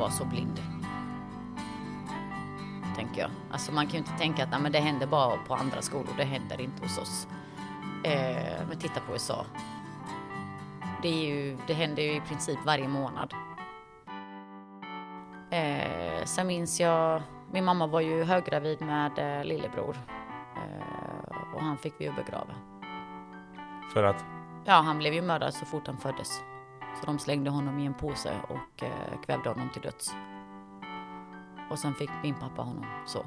Vara så blind. Tänker jag. Alltså man kan ju inte tänka att men det händer bara på andra skolor, det händer inte hos oss. Eh, men titta på USA. Det, är ju, det händer ju i princip varje månad. Eh, sen minns jag, min mamma var ju höggravid med eh, lillebror. Eh, och han fick vi ju begrava. För att? Ja, han blev ju mördad så fort han föddes. Så de slängde honom i en påse och eh, kvävde honom till döds. Och sen fick min pappa honom så.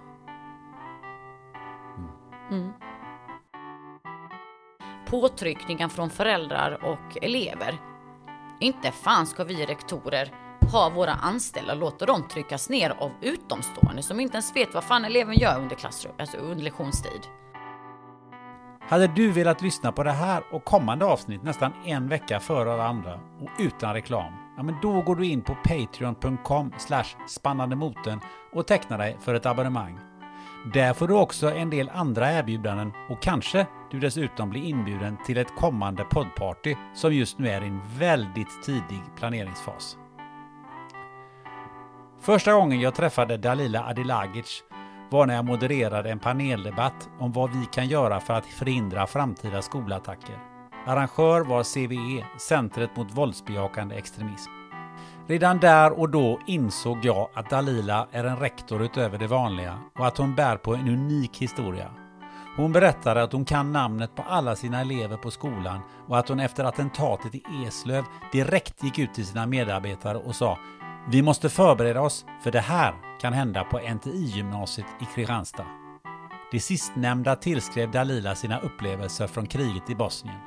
Mm. Påtryckningar från föräldrar och elever. Inte fan ska vi rektorer ha våra anställda och låta dem tryckas ner av utomstående som inte ens vet vad fan eleven gör under klassrum, alltså under lektionstid. Hade du velat lyssna på det här och kommande avsnitt nästan en vecka före alla andra och utan reklam? Ja, men då går du in på patreon.com spannandemoten och tecknar dig för ett abonnemang. Där får du också en del andra erbjudanden och kanske du dessutom blir inbjuden till ett kommande poddparty som just nu är i en väldigt tidig planeringsfas. Första gången jag träffade Dalila Adilagic var när jag modererade en paneldebatt om vad vi kan göra för att förhindra framtida skolattacker. Arrangör var CVE, Centret mot våldsbejakande extremism. Redan där och då insåg jag att Dalila är en rektor utöver det vanliga och att hon bär på en unik historia. Hon berättade att hon kan namnet på alla sina elever på skolan och att hon efter attentatet i Eslöv direkt gick ut till sina medarbetare och sa vi måste förbereda oss för det här kan hända på NTI-gymnasiet i Kristianstad. Det sistnämnda tillskrev Dalila sina upplevelser från kriget i Bosnien.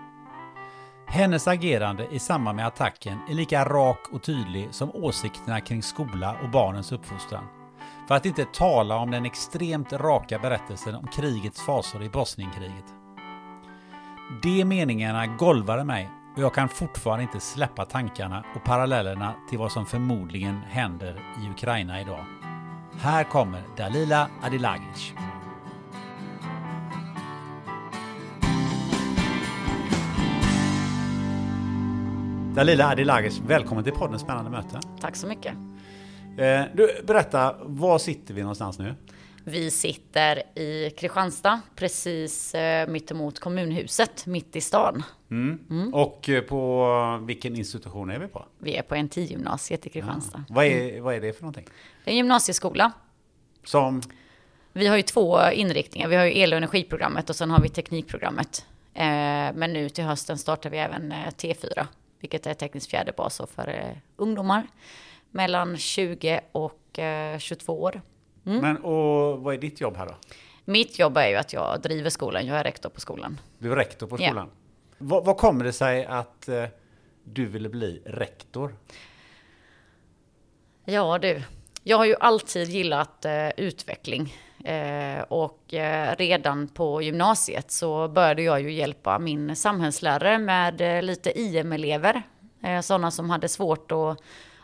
Hennes agerande i samband med attacken är lika rak och tydlig som åsikterna kring skola och barnens uppfostran. För att inte tala om den extremt raka berättelsen om krigets fasor i Bosnienkriget. De meningarna golvade mig och jag kan fortfarande inte släppa tankarna och parallellerna till vad som förmodligen händer i Ukraina idag. Här kommer Dalila Adilagic. Dalila Adilagic, välkommen till podden Spännande möte. Tack så mycket. Eh, du, berätta, var sitter vi någonstans nu? Vi sitter i Kristianstad, precis eh, mittemot kommunhuset, mitt i stan. Och eh, på vilken institution är vi på? Vi är på NT-gymnasiet i Kristianstad. Vad är, vad är det för någonting? Det är en gymnasieskola. Som, Vi har ju två inriktningar. Vi har ju el och energiprogrammet och sen har vi teknikprogrammet. Eh, men nu till hösten startar vi även eh, T4, vilket är tekniskt fjärde basår för eh, ungdomar mellan 20 och eh, 22 år. Men och vad är ditt jobb här då? Mitt jobb är ju att jag driver skolan. Jag är rektor på skolan. Du är rektor på Ja. skolan. Vad, vad kommer det sig att eh, du ville bli rektor? Ja du, jag har ju alltid gillat eh, utveckling. Eh, och eh, redan på gymnasiet så började jag ju hjälpa min samhällslärare med eh, lite IM-elever. Eh, sådana som hade svårt att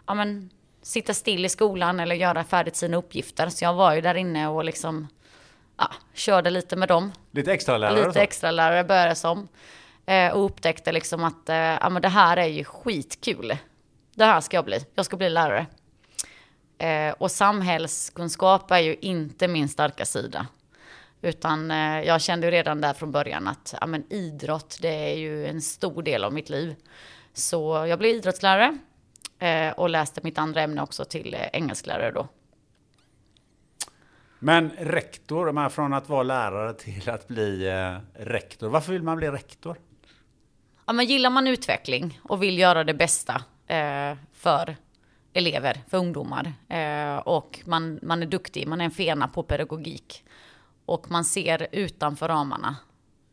ja, men, sitta still i skolan eller göra färdigt sina uppgifter. Så jag var ju där inne och liksom ja, körde lite med dem. Lite extra lärare Lite extra lärare började som. Eh, och upptäckte liksom att eh, ja, men det här är ju skitkul. Det här ska jag bli. Jag ska bli lärare. Eh, och samhällskunskap är ju inte min starka sida. Utan eh, jag kände ju redan där från början att ja, men idrott, det är ju en stor del av mitt liv. Så jag blev idrottslärare och läste mitt andra ämne också till eh, engelsklärare då. Men rektor, menar, från att vara lärare till att bli eh, rektor. Varför vill man bli rektor? Ja, men gillar man utveckling och vill göra det bästa eh, för elever, för ungdomar eh, och man, man är duktig, man är en fena på pedagogik och man ser utanför ramarna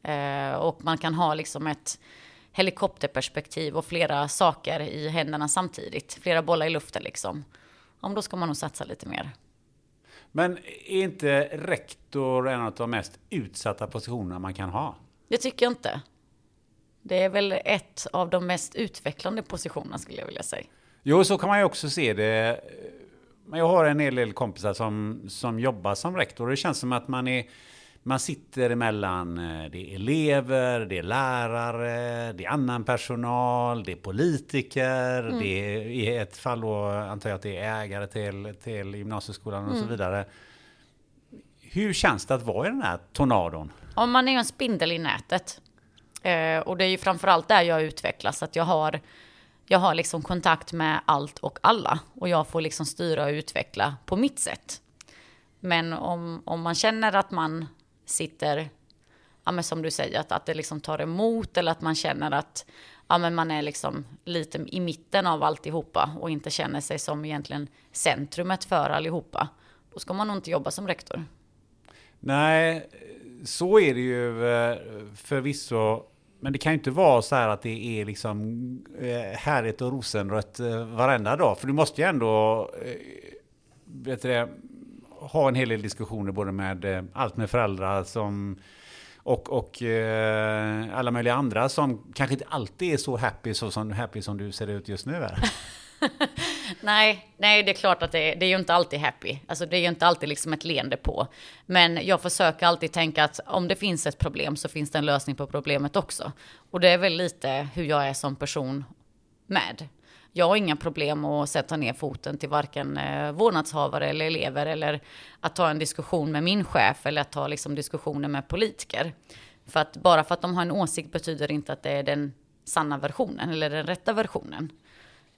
eh, och man kan ha liksom ett helikopterperspektiv och flera saker i händerna samtidigt, flera bollar i luften liksom. Om då ska man nog satsa lite mer. Men är inte rektor en av de mest utsatta positionerna man kan ha? Det tycker jag inte. Det är väl ett av de mest utvecklande positionerna skulle jag vilja säga. Jo, så kan man ju också se det. Men jag har en hel del kompisar som, som jobbar som rektor och det känns som att man är man sitter emellan, eh, det är elever, det är lärare, det är annan personal, det är politiker, det är i ett fall då antar jag att det är ägare till, till gymnasieskolan och så vidare. Hur känns det att vara i den här tornadon? Ja, man är en spindel i nätet. Eh, och det är ju framförallt där jag utvecklas, att jag har, jag har liksom kontakt med allt och alla. Och jag får liksom styra och utveckla på mitt sätt. Men om, om man känner att man sitter, ja men som du säger, att, att det liksom tar emot eller att man känner att ja men man är liksom lite i mitten av alltihopa och inte känner sig som egentligen centrumet för allihopa. Då ska man nog inte jobba som rektor. Nej, så är det ju eh, förvisso. Men det kan ju inte vara så här att det är liksom eh, härligt och rosenrött eh, varenda dag. För du måste ju ändå vet du det, ha en hel del diskussioner både med eh, allt med föräldrar som och, och eh, alla möjliga andra som kanske inte alltid är så happy, så som, happy som du ser ut just nu. Här. Nej, nej, det är klart att det är, det är ju inte alltid happy. Alltså det är ju inte alltid liksom ett leende på. Men jag försöker alltid tänka att om det finns ett problem så finns det en lösning på problemet också. Och det är väl lite hur jag är som person med. Jag har inga problem att sätta ner foten till varken eh, vårdnadshavare eller elever eller att ta en diskussion med min chef eller att ta liksom diskussioner med politiker. För att bara för att de har en åsikt betyder inte att det är den sanna versionen eller den rätta versionen.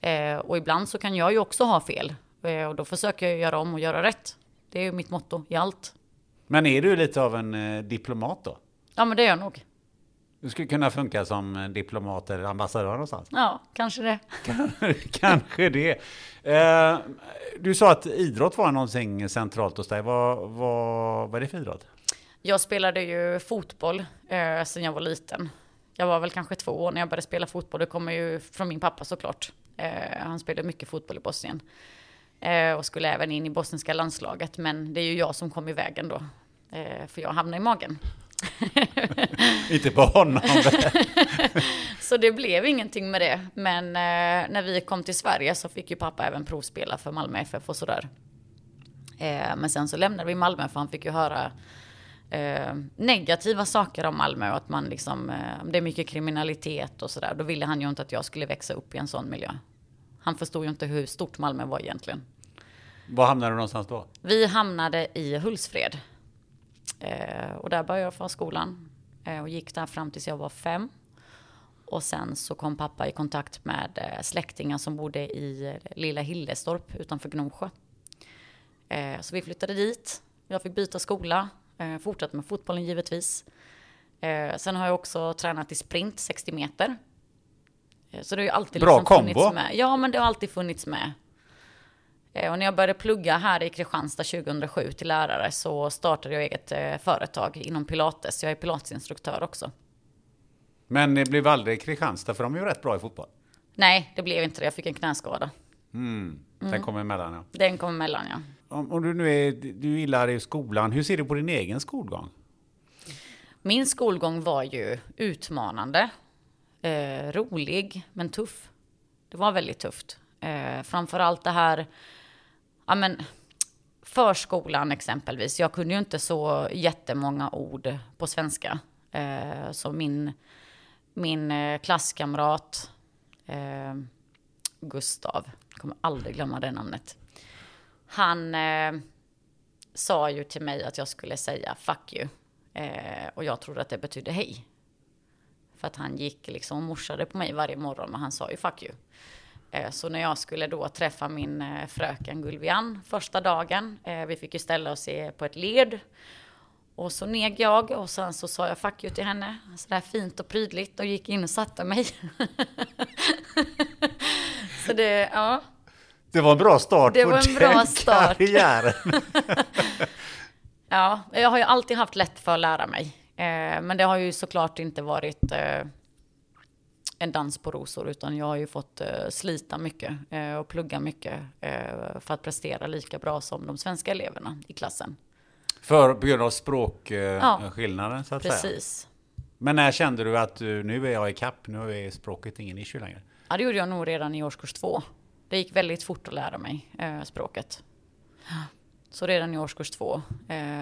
Eh, och ibland så kan jag ju också ha fel. Eh, och då försöker jag göra om och göra rätt. Det är ju mitt motto i allt. Men är du lite av en eh, diplomat då? Ja, men det är jag nog. Du skulle kunna funka som eh, diplomat eller ambassadör någonstans? Ja, kanske det. Kanske det. Eh, du sa att idrott var någonting centralt hos dig. Vad, vad, vad är det för idrott? Jag spelade ju fotboll eh, sen jag var liten. Jag var väl kanske två år när jag började spela fotboll. Det kommer ju från min pappa såklart. Eh, han spelade mycket fotboll i Bosnien. Eh, och skulle även in i bosniska landslaget. Men det är ju jag som kom i vägen då. Eh, för jag hamnade i magen. Inte på honom. Så det blev ingenting med det. Men eh, när vi kom till Sverige så fick ju pappa även provspela för Malmö FF och sådär. Eh, men sen så lämnade vi Malmö för han fick ju höra eh, negativa saker om Malmö och att man liksom, eh, det är mycket kriminalitet och sådär. Då ville han ju inte att jag skulle växa upp i en sån miljö. Han förstod ju inte hur stort Malmö var egentligen. Var hamnade du någonstans då? Vi hamnade i Hultsfred. Eh, och där började jag förskolan. Eh, och gick där fram tills jag var fem. Och sen så kom pappa i kontakt med eh, släktingar som bodde i eh, lilla Hillestorp utanför Gnosjö. Eh, så vi flyttade dit. Jag fick byta skola. Eh, fortsatte med fotbollen givetvis. Eh, sen har jag också tränat i sprint 60 meter. Eh, så det har ju alltid Bra liksom funnits kombo. med. Ja, men det har alltid funnits med. Eh, Och när jag började plugga här i Kristianstad 2007 till lärare så startade jag eget eh, företag inom pilates. Jag är pilatesinstruktör också. Men det blev aldrig Kristianstad, för de är ju rätt bra i fotboll. Nej, det blev inte det. Jag fick en knäskada. Den kommer emellan, ja. Den kom emellan, ja. Om, om du nu är, du gillar i skolan, hur ser du på din egen skolgång? Min skolgång var ju utmanande, eh, rolig, men tuff. Det var väldigt tufft. Eh, framförallt det här, ja men, förskolan exempelvis. Jag kunde ju inte så jättemånga ord på svenska. Eh, så min, min eh, klasskamrat eh, Gustav, jag kommer aldrig glömma det namnet. Han eh, sa ju till mig att jag skulle säga fuck you. Eh, och jag trodde att det betydde hej. För att han gick liksom och morsade på mig varje morgon, men han sa ju fuck you. Eh, så när jag skulle då träffa min eh, fröken Gulvian första dagen, eh, vi fick ju ställa oss på ett led. Och så neg jag och sen så sa jag fuck you till henne, sådär fint och prydligt och gick in och satte mig. så det, ja. Det var en bra start det på var en bra den start. karriären. ja, jag har ju alltid haft lätt för att lära mig. men det har ju såklart inte varit en dans på rosor, utan jag har ju fått uh, slita mycket uh, och plugga mycket uh, för att prestera lika bra som de svenska eleverna i klassen. För på grund av språkskillnaden ja, så att precis. säga? Men när kände du att du, nu är jag i kapp, nu är språket ingen issue längre? Ja, det gjorde jag nog redan i årskurs två. Det gick väldigt fort att lära mig språket. Så redan i årskurs två.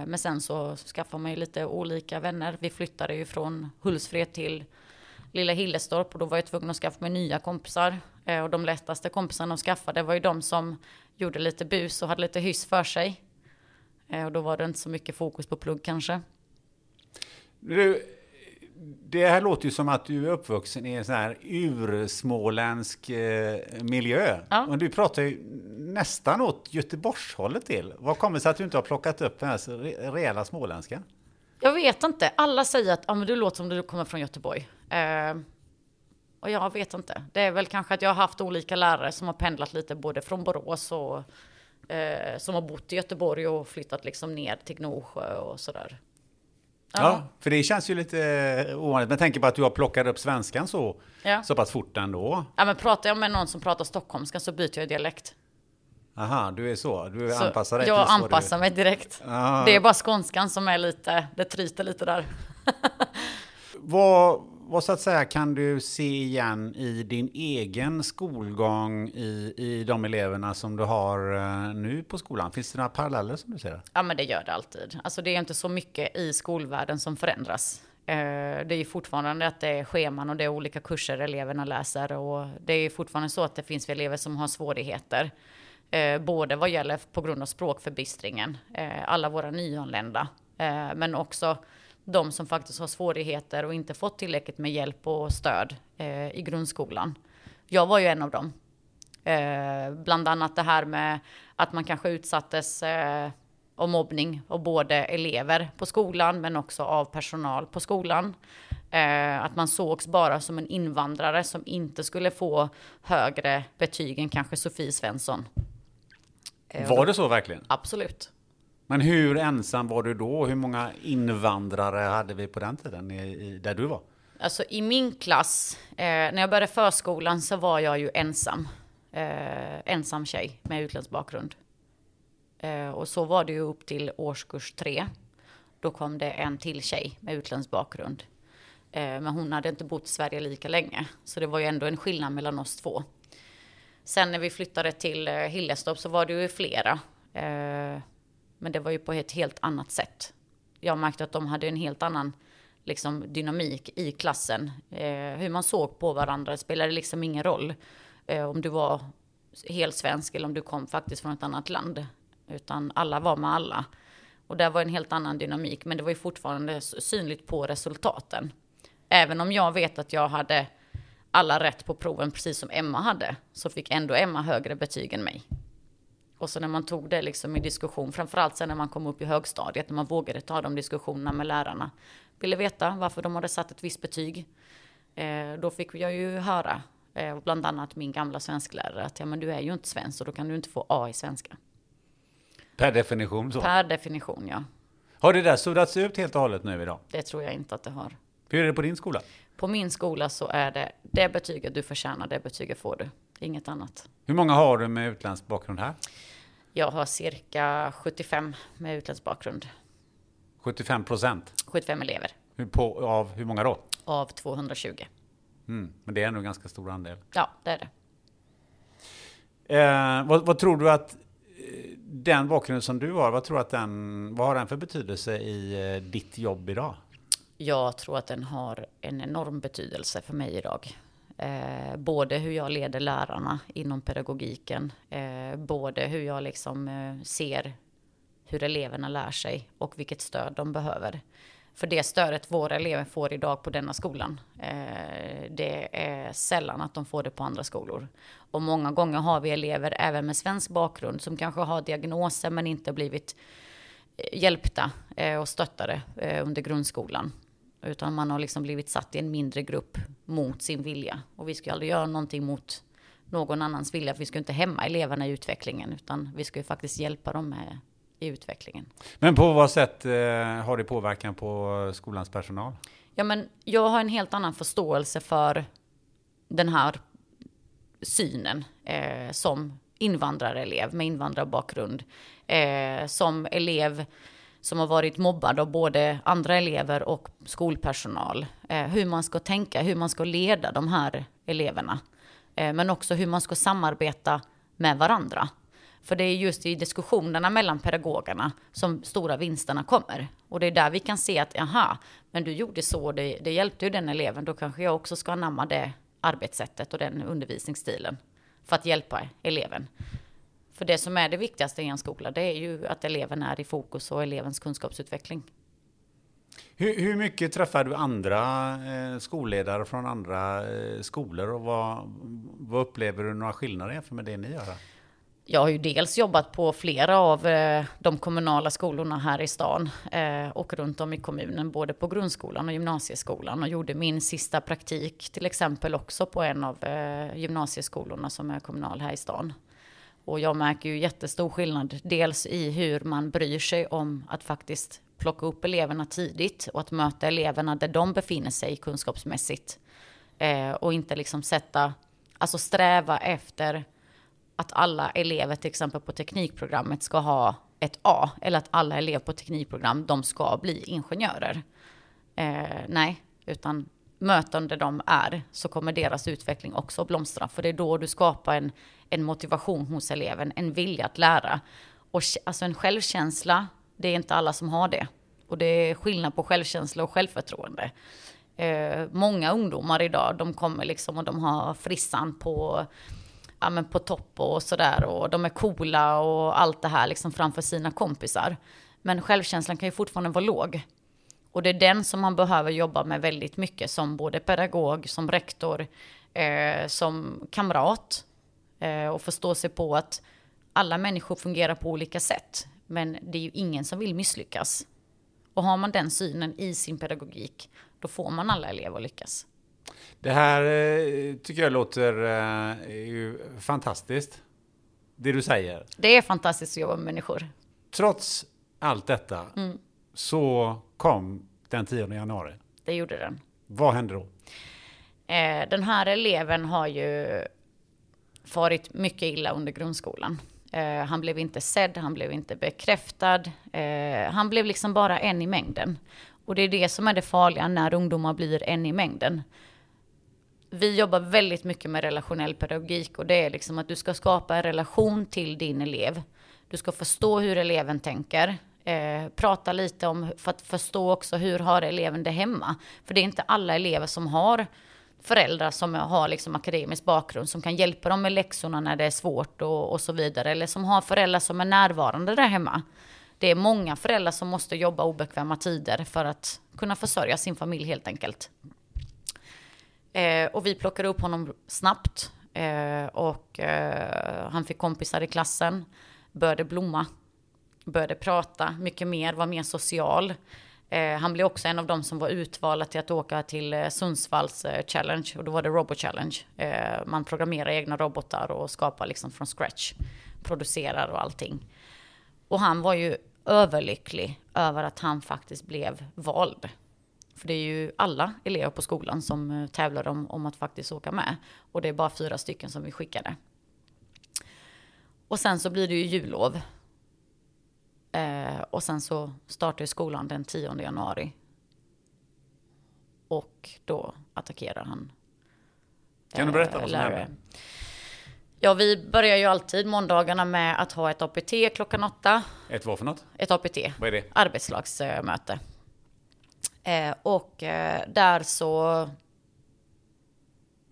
men sen så skaffade man ju lite olika vänner. Vi flyttade ju från Hultsfred till lilla Hillestorp och då var jag tvungen att skaffa mig nya kompisar. Eh, och de lättaste kompisarna att skaffa det var ju de som gjorde lite bus och hade lite hyss för sig. Eh, och då var det inte så mycket fokus på plugg kanske. Du, det här låter ju som att du är uppvuxen i en sån här ursmåländsk eh, miljö. Ja. Och du pratar ju nästan åt Göteborgshållet till. Vad kommer det sig att du inte har plockat upp den här rejäla småländskan? Jag vet inte. Alla säger att ah, men du låter som du kommer från Göteborg. Eh, och jag vet inte. Det är väl kanske att jag har haft olika lärare som har pendlat lite både från Borås och eh, som har bott i Göteborg och flyttat liksom ner till Gnosjö och sådär. Ja. ja. för det känns ju lite eh, ovanligt. Men tänker på att du har plockat upp svenskan så, ja. så pass fort ändå. Ja, men pratar jag med någon som pratar stockholmska så byter jag dialekt. Aha, du är så. Du så anpassar dig Jag anpassar du... mig direkt. Aha. Det är bara skånskan som är lite, det tryter lite där. vad, vad så att säga kan du se igen i din egen skolgång i, i de eleverna som du har eh, nu på skolan? Finns det några paralleller som du ser? Ja, men det gör det alltid. Alltså det är inte så mycket i skolvärlden som förändras. Eh, det är fortfarande att det är scheman och det är olika kurser eleverna läser och det är fortfarande så att det finns elever som har svårigheter. Eh, både vad gäller på grund av språkförbistringen, alla våra nyanlända, men också de som faktiskt har svårigheter och inte fått tillräckligt med hjälp och stöd eh, i grundskolan. Jag var ju en av dem. Eh, bland annat det här med att man kanske utsattes eh, av mobbning av både elever på skolan men också av personal på skolan. Eh, att man sågs bara som en invandrare som inte skulle få högre betyg än kanske Sofie Svensson. Eh, var det så verkligen? Absolut. Men hur ensam var du då? Hur många invandrare hade vi på den tiden i, där du var? Alltså i min klass, eh, när jag började förskolan så var jag ju ensam. Eh, ensam tjej med utländsk bakgrund. Eh, och så var det ju upp till årskurs tre. Då kom det en till tjej med utländsk bakgrund. Eh, men hon hade inte bott i Sverige lika länge. Så det var ju ändå en skillnad mellan oss två. Sen när vi flyttade till eh, Hillestorp så var det ju flera. Eh, men det var ju på ett helt annat sätt. Jag märkte att de hade en helt annan liksom, dynamik i klassen. Eh, hur man såg på varandra spelade liksom ingen roll. Eh, om du var helt svensk eller om du kom faktiskt från ett annat land. Utan alla var med alla. Och där var en helt annan dynamik. Men det var ju fortfarande synligt på resultaten. Även om jag vet att jag hade alla rätt på proven precis som Emma hade, så fick ändå Emma högre betyg än mig. Och så när man tog det liksom i diskussion, framförallt sen när man kom upp i högstadiet, när man vågade ta de diskussionerna med lärarna, ville veta varför de hade satt ett visst betyg. Eh, då fick jag ju höra, eh, bland annat min gamla svensklärare, att ja men du är ju inte svensk så då kan du inte få A i svenska. Per definition så? Per definition, ja. Har det där suddats ut helt och hållet nu idag? Det tror jag inte att det har. Hur är det på din skola? På min skola så är det det betyget du förtjänar, det betyget får du. Inget annat. Hur många har du med utländsk bakgrund här? Jag har cirka 75 med utländsk bakgrund. 75 procent? 75 elever. På, av hur många då? Av 220. Mm, men det är ändå en ganska stor andel. Ja, det är det. Eh, vad, vad, tror du att Den bakgrunden som du har, vad tror du att den, vad har den för betydelse i eh, ditt jobb idag? Jag tror att den har en enorm betydelse för mig idag. Eh, både hur jag leder lärarna inom pedagogiken, eh, både hur jag liksom eh, ser hur eleverna lär sig och vilket stöd de behöver. För det stödet våra elever får idag på denna skolan, eh, det är sällan att de får det på andra skolor. Och många gånger har vi elever även med svensk bakgrund som kanske har diagnoser men inte blivit eh, hjälpta eh, och stöttade eh, under grundskolan. Utan man har liksom blivit satt i en mindre grupp mot sin vilja. Och vi ska aldrig göra någonting mot någon annans vilja. För vi ska inte hämma eleverna i utvecklingen. Utan vi ska ju faktiskt hjälpa dem med i utvecklingen. Men på vad sätt eh, har det påverkan på skolans personal? Ja, men jag har en helt annan förståelse för den här synen eh, som invandrarelev med invandrarbakgrund. Eh, som elev som har varit mobbad av både andra elever och skolpersonal. Eh, hur man ska tänka, hur man ska leda de här eleverna. Eh, men också hur man ska samarbeta med varandra. För det är just i diskussionerna mellan pedagogerna som stora vinsterna kommer. Och det är där vi kan se att, aha, men du gjorde så, det, det hjälpte ju den eleven, då kanske jag också ska anamma det arbetssättet och den undervisningsstilen för att hjälpa eleven. För det som är det viktigaste i en skola, det är ju att eleven är i fokus och elevens kunskapsutveckling. Hur, hur mycket träffar du andra eh, skolledare från andra eh, skolor och vad, vad upplever du några skillnader jämfört med det ni gör? Jag har ju dels jobbat på flera av eh, de kommunala skolorna här i stan eh, och runt om i kommunen, både på grundskolan och gymnasieskolan och gjorde min sista praktik till exempel också på en av eh, gymnasieskolorna som är kommunal här i stan. Och jag märker ju jättestor skillnad, dels i hur man bryr sig om att faktiskt plocka upp eleverna tidigt och att möta eleverna där de befinner sig kunskapsmässigt. Eh, och inte liksom sätta, alltså sträva efter att alla elever till exempel på teknikprogrammet ska ha ett A eller att alla elever på teknikprogram de ska bli ingenjörer. Eh, nej, utan möten där de är så kommer deras utveckling också blomstra. För det är då du skapar en, en motivation hos eleven, en vilja att lära. Och alltså en självkänsla, det är inte alla som har det. Och det är skillnad på självkänsla och självförtroende. Eh, många ungdomar idag, de kommer liksom och de har frissan på ja, men på topp och sådär och de är coola och allt det här liksom framför sina kompisar. Men självkänslan kan ju fortfarande vara låg. Och det är den som man behöver jobba med väldigt mycket som både pedagog, som rektor, eh, som kamrat. Eh, och förstå sig på att alla människor fungerar på olika sätt. Men det är ju ingen som vill misslyckas. Och har man den synen i sin pedagogik, då får man alla elever att lyckas. Det här eh, tycker jag låter eh, fantastiskt. Det du säger. Det är fantastiskt att jobba med människor. Trots allt detta mm. så kom den 10 januari. Det gjorde den. Vad hände då? Eh, den här eleven har ju farit mycket illa under grundskolan. han blev inte sedd, han blev inte bekräftad. han blev liksom bara en i mängden. Och det är det som är det farliga när ungdomar blir en i mängden vi jobbar väldigt mycket med relationell pedagogik och det är liksom att du ska skapa en relation till din elev. Du ska förstå hur eleven tänker. Eh, prata lite om, för att förstå också hur har eleven det hemma. För det är inte alla elever som har föräldrar som har liksom akademisk bakgrund som kan hjälpa dem med läxorna när det är svårt och, och så vidare. Eller som har föräldrar som är närvarande där hemma. Det är många föräldrar som måste jobba obekväma tider för att kunna försörja sin familj helt enkelt. Eh, och vi plockade upp honom snabbt. Eh, och eh, han fick kompisar i klassen. Började blomma. Började prata mycket mer, var mer social. Eh, han blev också en av de som var utvalda till att åka till eh, Sundsvalls eh, Challenge. Och då var det Robot Challenge. Eh, man programmerar egna robotar och skapar liksom från scratch. Producerar och allting. Och han var ju överlycklig över att han faktiskt blev vald för det är ju alla elever på skolan som eh, tävlar om, om att faktiskt åka med. Och det är bara fyra stycken som vi skickade. Och sen så blir det ju jullov. Eh, och sen så startar skolan den 10 januari. Och då attackerar han Kan du berätta vad som hände? Ja, vi börjar ju alltid måndagarna med att ha ett APT klockan åtta. Ett vad för något? Ett APT. Vad är det? Arbetslagsmöte. Eh, och eh, där så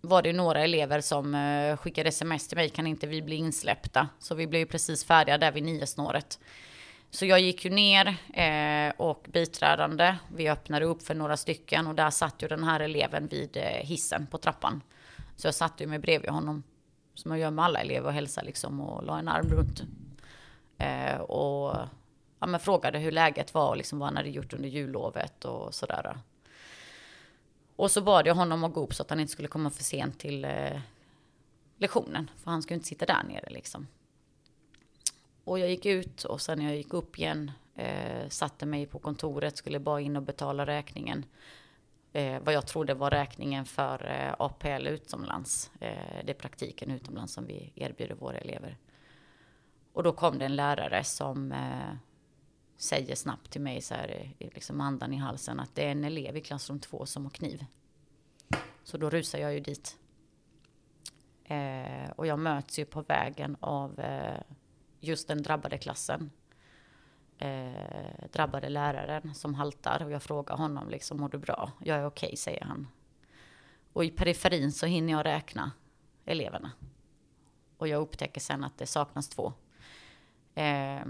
var det några elever som eh, skickade sms till mig, kan inte vi bli insläppta? Så vi blev ju precis färdiga där vid niosnåret. Så jag gick ju ner eh, och biträdande, vi öppnade upp för några stycken och där satt ju den här eleven vid eh, hissen på trappan. Så jag satt ju mig bredvid honom, som jag gör med alla elever och hälsade liksom och la en arm runt. Eh, och ja, men frågade hur läget var och liksom vad han hade gjort under jullovet och sådär. Och så bad jag honom att gå upp så att han inte skulle komma för sent till eh, lektionen. För han skulle inte sitta där nere liksom. Och jag gick ut och sen när jag gick upp igen eh, satte mig på kontoret, skulle bara in och betala räkningen. Eh, vad jag trodde var räkningen för eh, APL utomlands. Eh, det är praktiken utomlands som vi erbjuder våra elever. Och då kom det en lärare som eh, säger snabbt till mig så här, liksom andan i halsen, att det är en elev i klassrum 2 som har kniv. Så då rusar jag ju dit. Eh, och jag möts ju på vägen av eh, just den drabbade klassen. Eh, drabbade läraren som haltar och jag frågar honom liksom, mår du bra? Jag är okej, okay, säger han. Och i periferin så hinner jag räkna eleverna. Och jag upptäcker sen att det saknas två. Eh,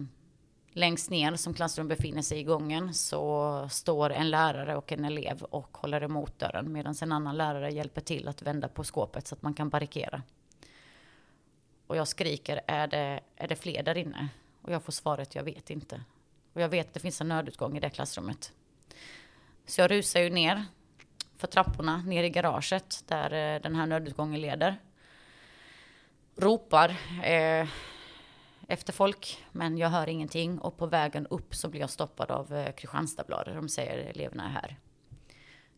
längst ner som klassrum befinner sig i gången så står en lärare och en elev och håller emot dörren medan en annan lärare hjälper till att vända på skåpet så att man kan barrikera. Och jag skriker, är det, är det fler där inne? Och jag får svaret, jag vet inte. Och jag vet att det finns en nödutgång i det klassrummet. Så jag rusar ju ner för trapporna, ner i garaget där eh, den här nödutgången leder. Ropar eh, efter folk, men jag hör ingenting. Och på vägen upp så blir jag stoppad av eh, Kristianstadsbladet. De säger eleverna är här.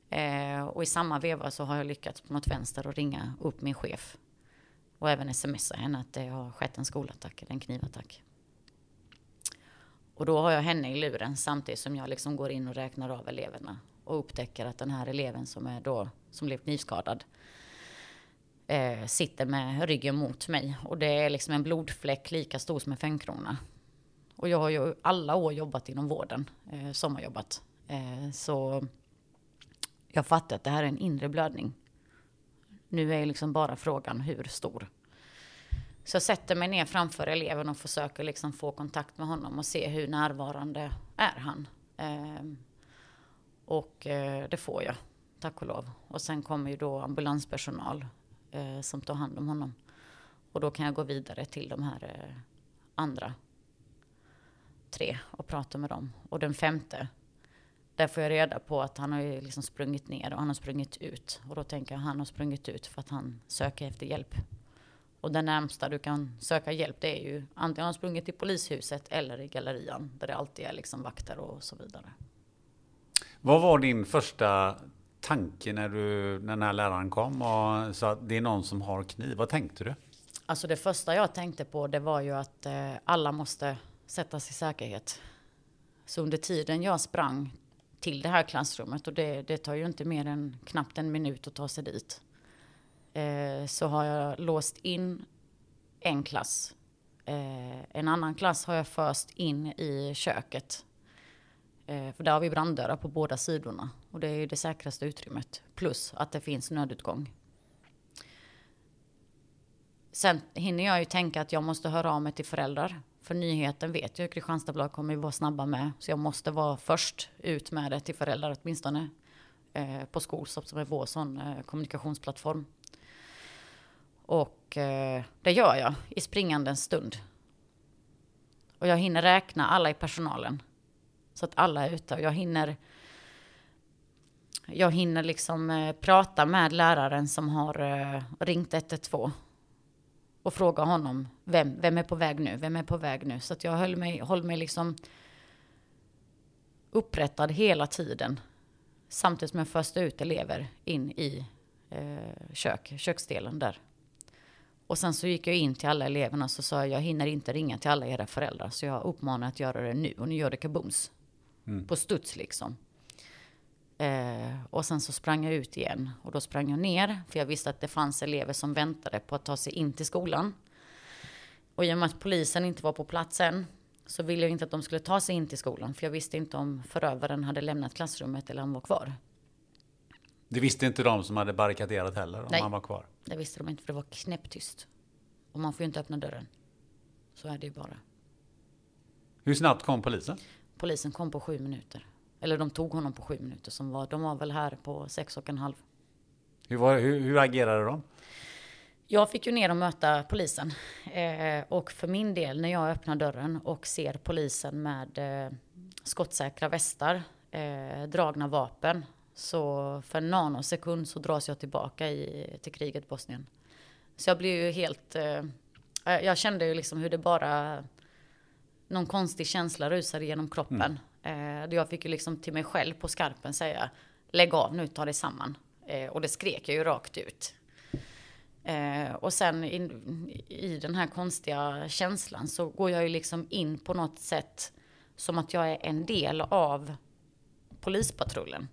Eh, och i samma veva så har jag lyckats på något vänster att ringa upp min chef och även smsa henne att det har skett en skolattack, en knivattack. Och då har jag henne i luren samtidigt som jag liksom går in och räknar av eleverna. Och upptäcker att den här eleven som är då, som blev knivskadad, eh, sitter med ryggen mot mig. Och det är liksom en blodfläck lika stor som en femkrona. Och jag har ju alla år jobbat inom vården, eh, sommarjobbat. Eh, så jag fattar att det här är en inre blödning. Nu är liksom bara frågan hur stor. Så jag sätter mig ner framför eleven och försöker liksom få kontakt med honom och se hur närvarande är han. Eh, och eh, det får jag, tack och lov. Och sen kommer ju då ambulanspersonal eh, som tar hand om honom. Och då kan jag gå vidare till de här eh, andra tre och prata med dem. Och den femte där får jag reda på att han har ju liksom sprungit ner och han har sprungit ut. Och då tänker jag att han har sprungit ut för att han söker efter hjälp. Och den närmsta du kan söka hjälp det är ju antingen har han sprungit till polishuset eller i gallerian där det alltid är liksom vakter och så vidare. Vad var din första tanke när, du, när den här läraren kom och sa att det är någon som har kniv? Vad tänkte du? Alltså det första jag tänkte på det var ju att eh, alla måste sättas i säkerhet. Så under tiden jag sprang till det här klassrummet och det, det tar ju inte mer än knappt en minut att ta sig dit. Eh, så har jag låst in en klass. Eh, en annan klass har jag först in i köket. Eh, för där har vi branddörrar på båda sidorna och det är det säkraste utrymmet. Plus att det finns nödutgång. Sen hinner jag ju tänka att jag måste höra av mig till föräldrar för nyheten vet jag att Kristianstadsbladet kommer ju vara snabba med. Så jag måste vara först ut med det till föräldrar åtminstone. Eh, på Skolstopp som är vår sån eh, kommunikationsplattform. Och eh, det gör jag i springande stund. Och jag hinner räkna alla i personalen. Så att alla är ute. Och jag hinner jag hinner liksom eh, prata med läraren som har eh, ringt 112 och fråga honom, vem, vem är på väg nu? Vem är på väg nu? Så att jag höll mig, höll mig liksom upprättad hela tiden. Samtidigt som jag förste ut elever in i eh, kök, köksdelen där. Och sen så gick jag in till alla eleverna och så sa jag, jag hinner inte ringa till alla era föräldrar. Så jag uppmanar att göra det nu. Och nu gör det kabums. Mm. På studs liksom. Eh, och sen så sprang jag ut igen och då sprang jag ner för jag visste att det fanns elever som väntade på att ta sig in till skolan. Och i och med att polisen inte var på plats än så ville jag inte att de skulle ta sig in till skolan. För jag visste inte om förövaren hade lämnat klassrummet eller han var kvar. Det visste inte de som hade barrikaderat heller om Nej. han var kvar. Det visste de inte för det var knäpptyst. Och man får ju inte öppna dörren. Så är det ju bara. Hur snabbt kom polisen? Polisen kom på sju minuter. Eller de tog honom på sju minuter. Som var, de var väl här på sex och en halv. Hur, var, hur, hur agerade de? Jag fick ju ner och möta polisen. Eh, och för min del, när jag öppnar dörren och ser polisen med eh, skottsäkra västar, eh, dragna vapen. Så för en nanosekund så dras jag tillbaka i, till kriget Bosnien. Så jag blev ju helt... Eh, jag kände ju liksom hur det bara... Någon konstig känsla rusade genom kroppen. Eh, jag fick ju liksom till mig själv på skarpen säga Lägg av nu, ta dig samman. Eh, och det skrek jag ju rakt ut. Eh, och sen in, i den här konstiga känslan så går jag ju liksom in på något sätt som att jag är en del av polispatrullen.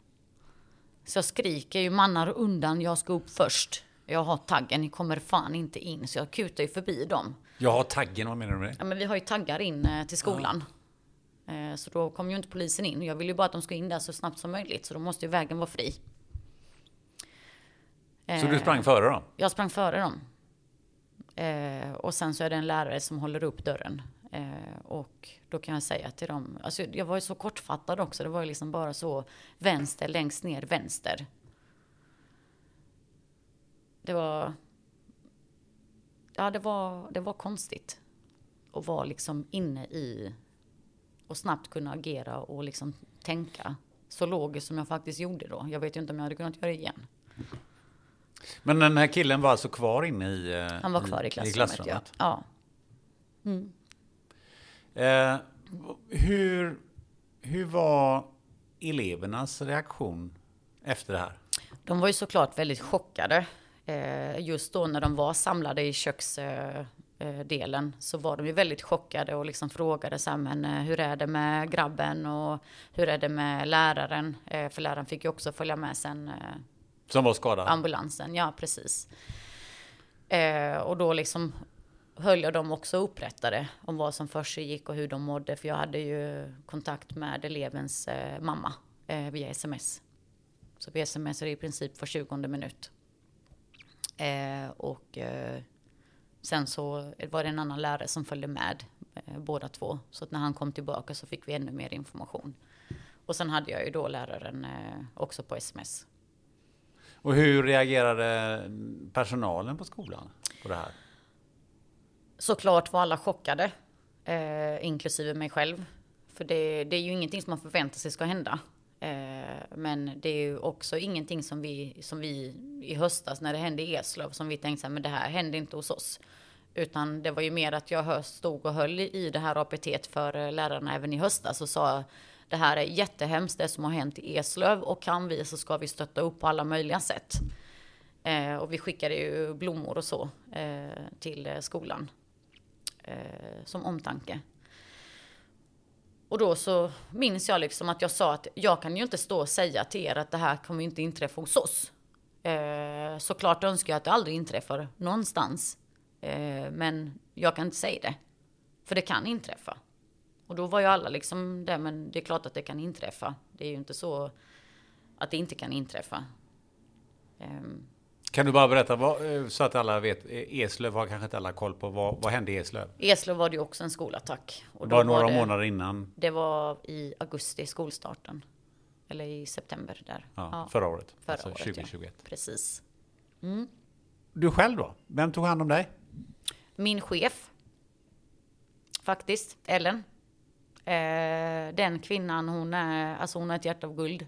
Så jag skriker ju mannar undan, jag ska upp först. Jag har taggen, ni kommer fan inte in. Så jag kutar ju förbi dem. Jag har taggen, vad menar du med det? Ja, men vi har ju taggar in eh, till skolan. Eh, så då kommer ju inte polisen in. Jag vill ju bara att de ska in där så snabbt som möjligt. Så då måste ju vägen vara fri. Så du sprang före dem? Jag sprang före dem. Eh, och sen så är det en lärare som håller upp dörren. Eh, och då kan jag säga till dem, alltså jag var ju så kortfattad också, det var ju liksom bara så vänster, längst ner, vänster. Det var, ja det var, det var konstigt. Att vara liksom inne i och snabbt kunna agera och liksom tänka så logiskt som jag faktiskt gjorde då. Jag vet ju inte om jag hade kunnat göra det igen. Men den här killen var alltså kvar inne i eh, Han var kvar i klassrummet, ja. ja. Eh, hur, hur var elevernas reaktion efter det här? De var ju såklart väldigt chockade. Eh, just då när de var samlade i köksdelen så var de ju väldigt chockade och liksom frågade så här, men eh, hur är det med grabben och hur är det med läraren? Eh, för läraren fick ju också följa med sen Som var skadad? ambulansen, ja precis. och då liksom höll jag dem också upprättade om vad som för gick och hur de mådde. För jag hade ju kontakt med elevens mamma via sms. Så vi smsar i princip var 20 minut. Eh, och eh, sen så var det en annan lärare som följde med eh, båda två. Så att när han kom tillbaka så fick vi ännu mer information. Och sen hade jag ju då läraren också på sms. Och hur reagerade personalen på skolan på det här? Såklart var alla chockade, inklusive mig själv. För det, det är ju ingenting som man förväntar sig ska hända. Men det är ju också ingenting som vi, som vi i höstas när det hände i Eslöv som vi tänkte men det här hände inte hos oss. Utan det var ju mer att jag stod och höll i det här APT för eh, lärarna även i höstas och sa det här är jättehemskt det som har hänt i Eslöv och kan vi så ska vi stötta upp på alla möjliga sätt. Eh, och vi skickade ju blommor och så eh, till eh, skolan eh, som omtanke. Och då så minns jag liksom att jag sa att jag kan ju inte stå och säga till er att det här kommer inte inträffa hos oss. Eh, såklart önskar jag att det aldrig inträffar någonstans. Eh, men jag kan inte säga det. För det kan inträffa. Och då var ju alla liksom det, men det är klart att det kan inträffa. Det är ju inte så att det inte kan inträffa. Eh, Kan du bara berätta, vad, eh, så att alla vet, Eslöv har kanske inte alla koll på, vad, vad hände i Eslöv? Eslöv var det ju också en skolattack. Och Bara några var det, månader innan, Det var i augusti, skolstarten. Eller i september där. ja, förra året. Förra alltså året, 2021. Ja. Precis. Du själv då? Vem tog hand om dig? Min chef. Faktiskt, Ellen. Eh, den kvinnan, hon är, alltså hon är ett hjärta av guld.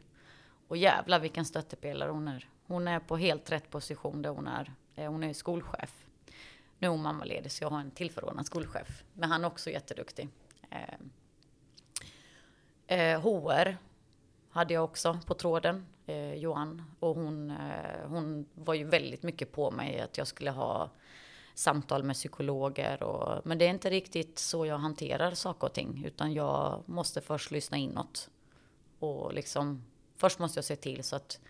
Och jävlar vilken stöttepelare hon är. Hon är på helt rätt position där hon är. Eh, hon är skolchef. Nu är hon mammaledig så jag har en tillförordnad skolchef. Men han är också jätteduktig. Eh, eh, HR hade jag också på tråden, eh, Johan. Och hon, eh, hon var ju väldigt mycket på mig att jag skulle ha samtal med psykologer. Och, men det är inte riktigt så jag hanterar saker och ting. Utan jag måste först lyssna inåt. Och liksom, först måste jag se till så att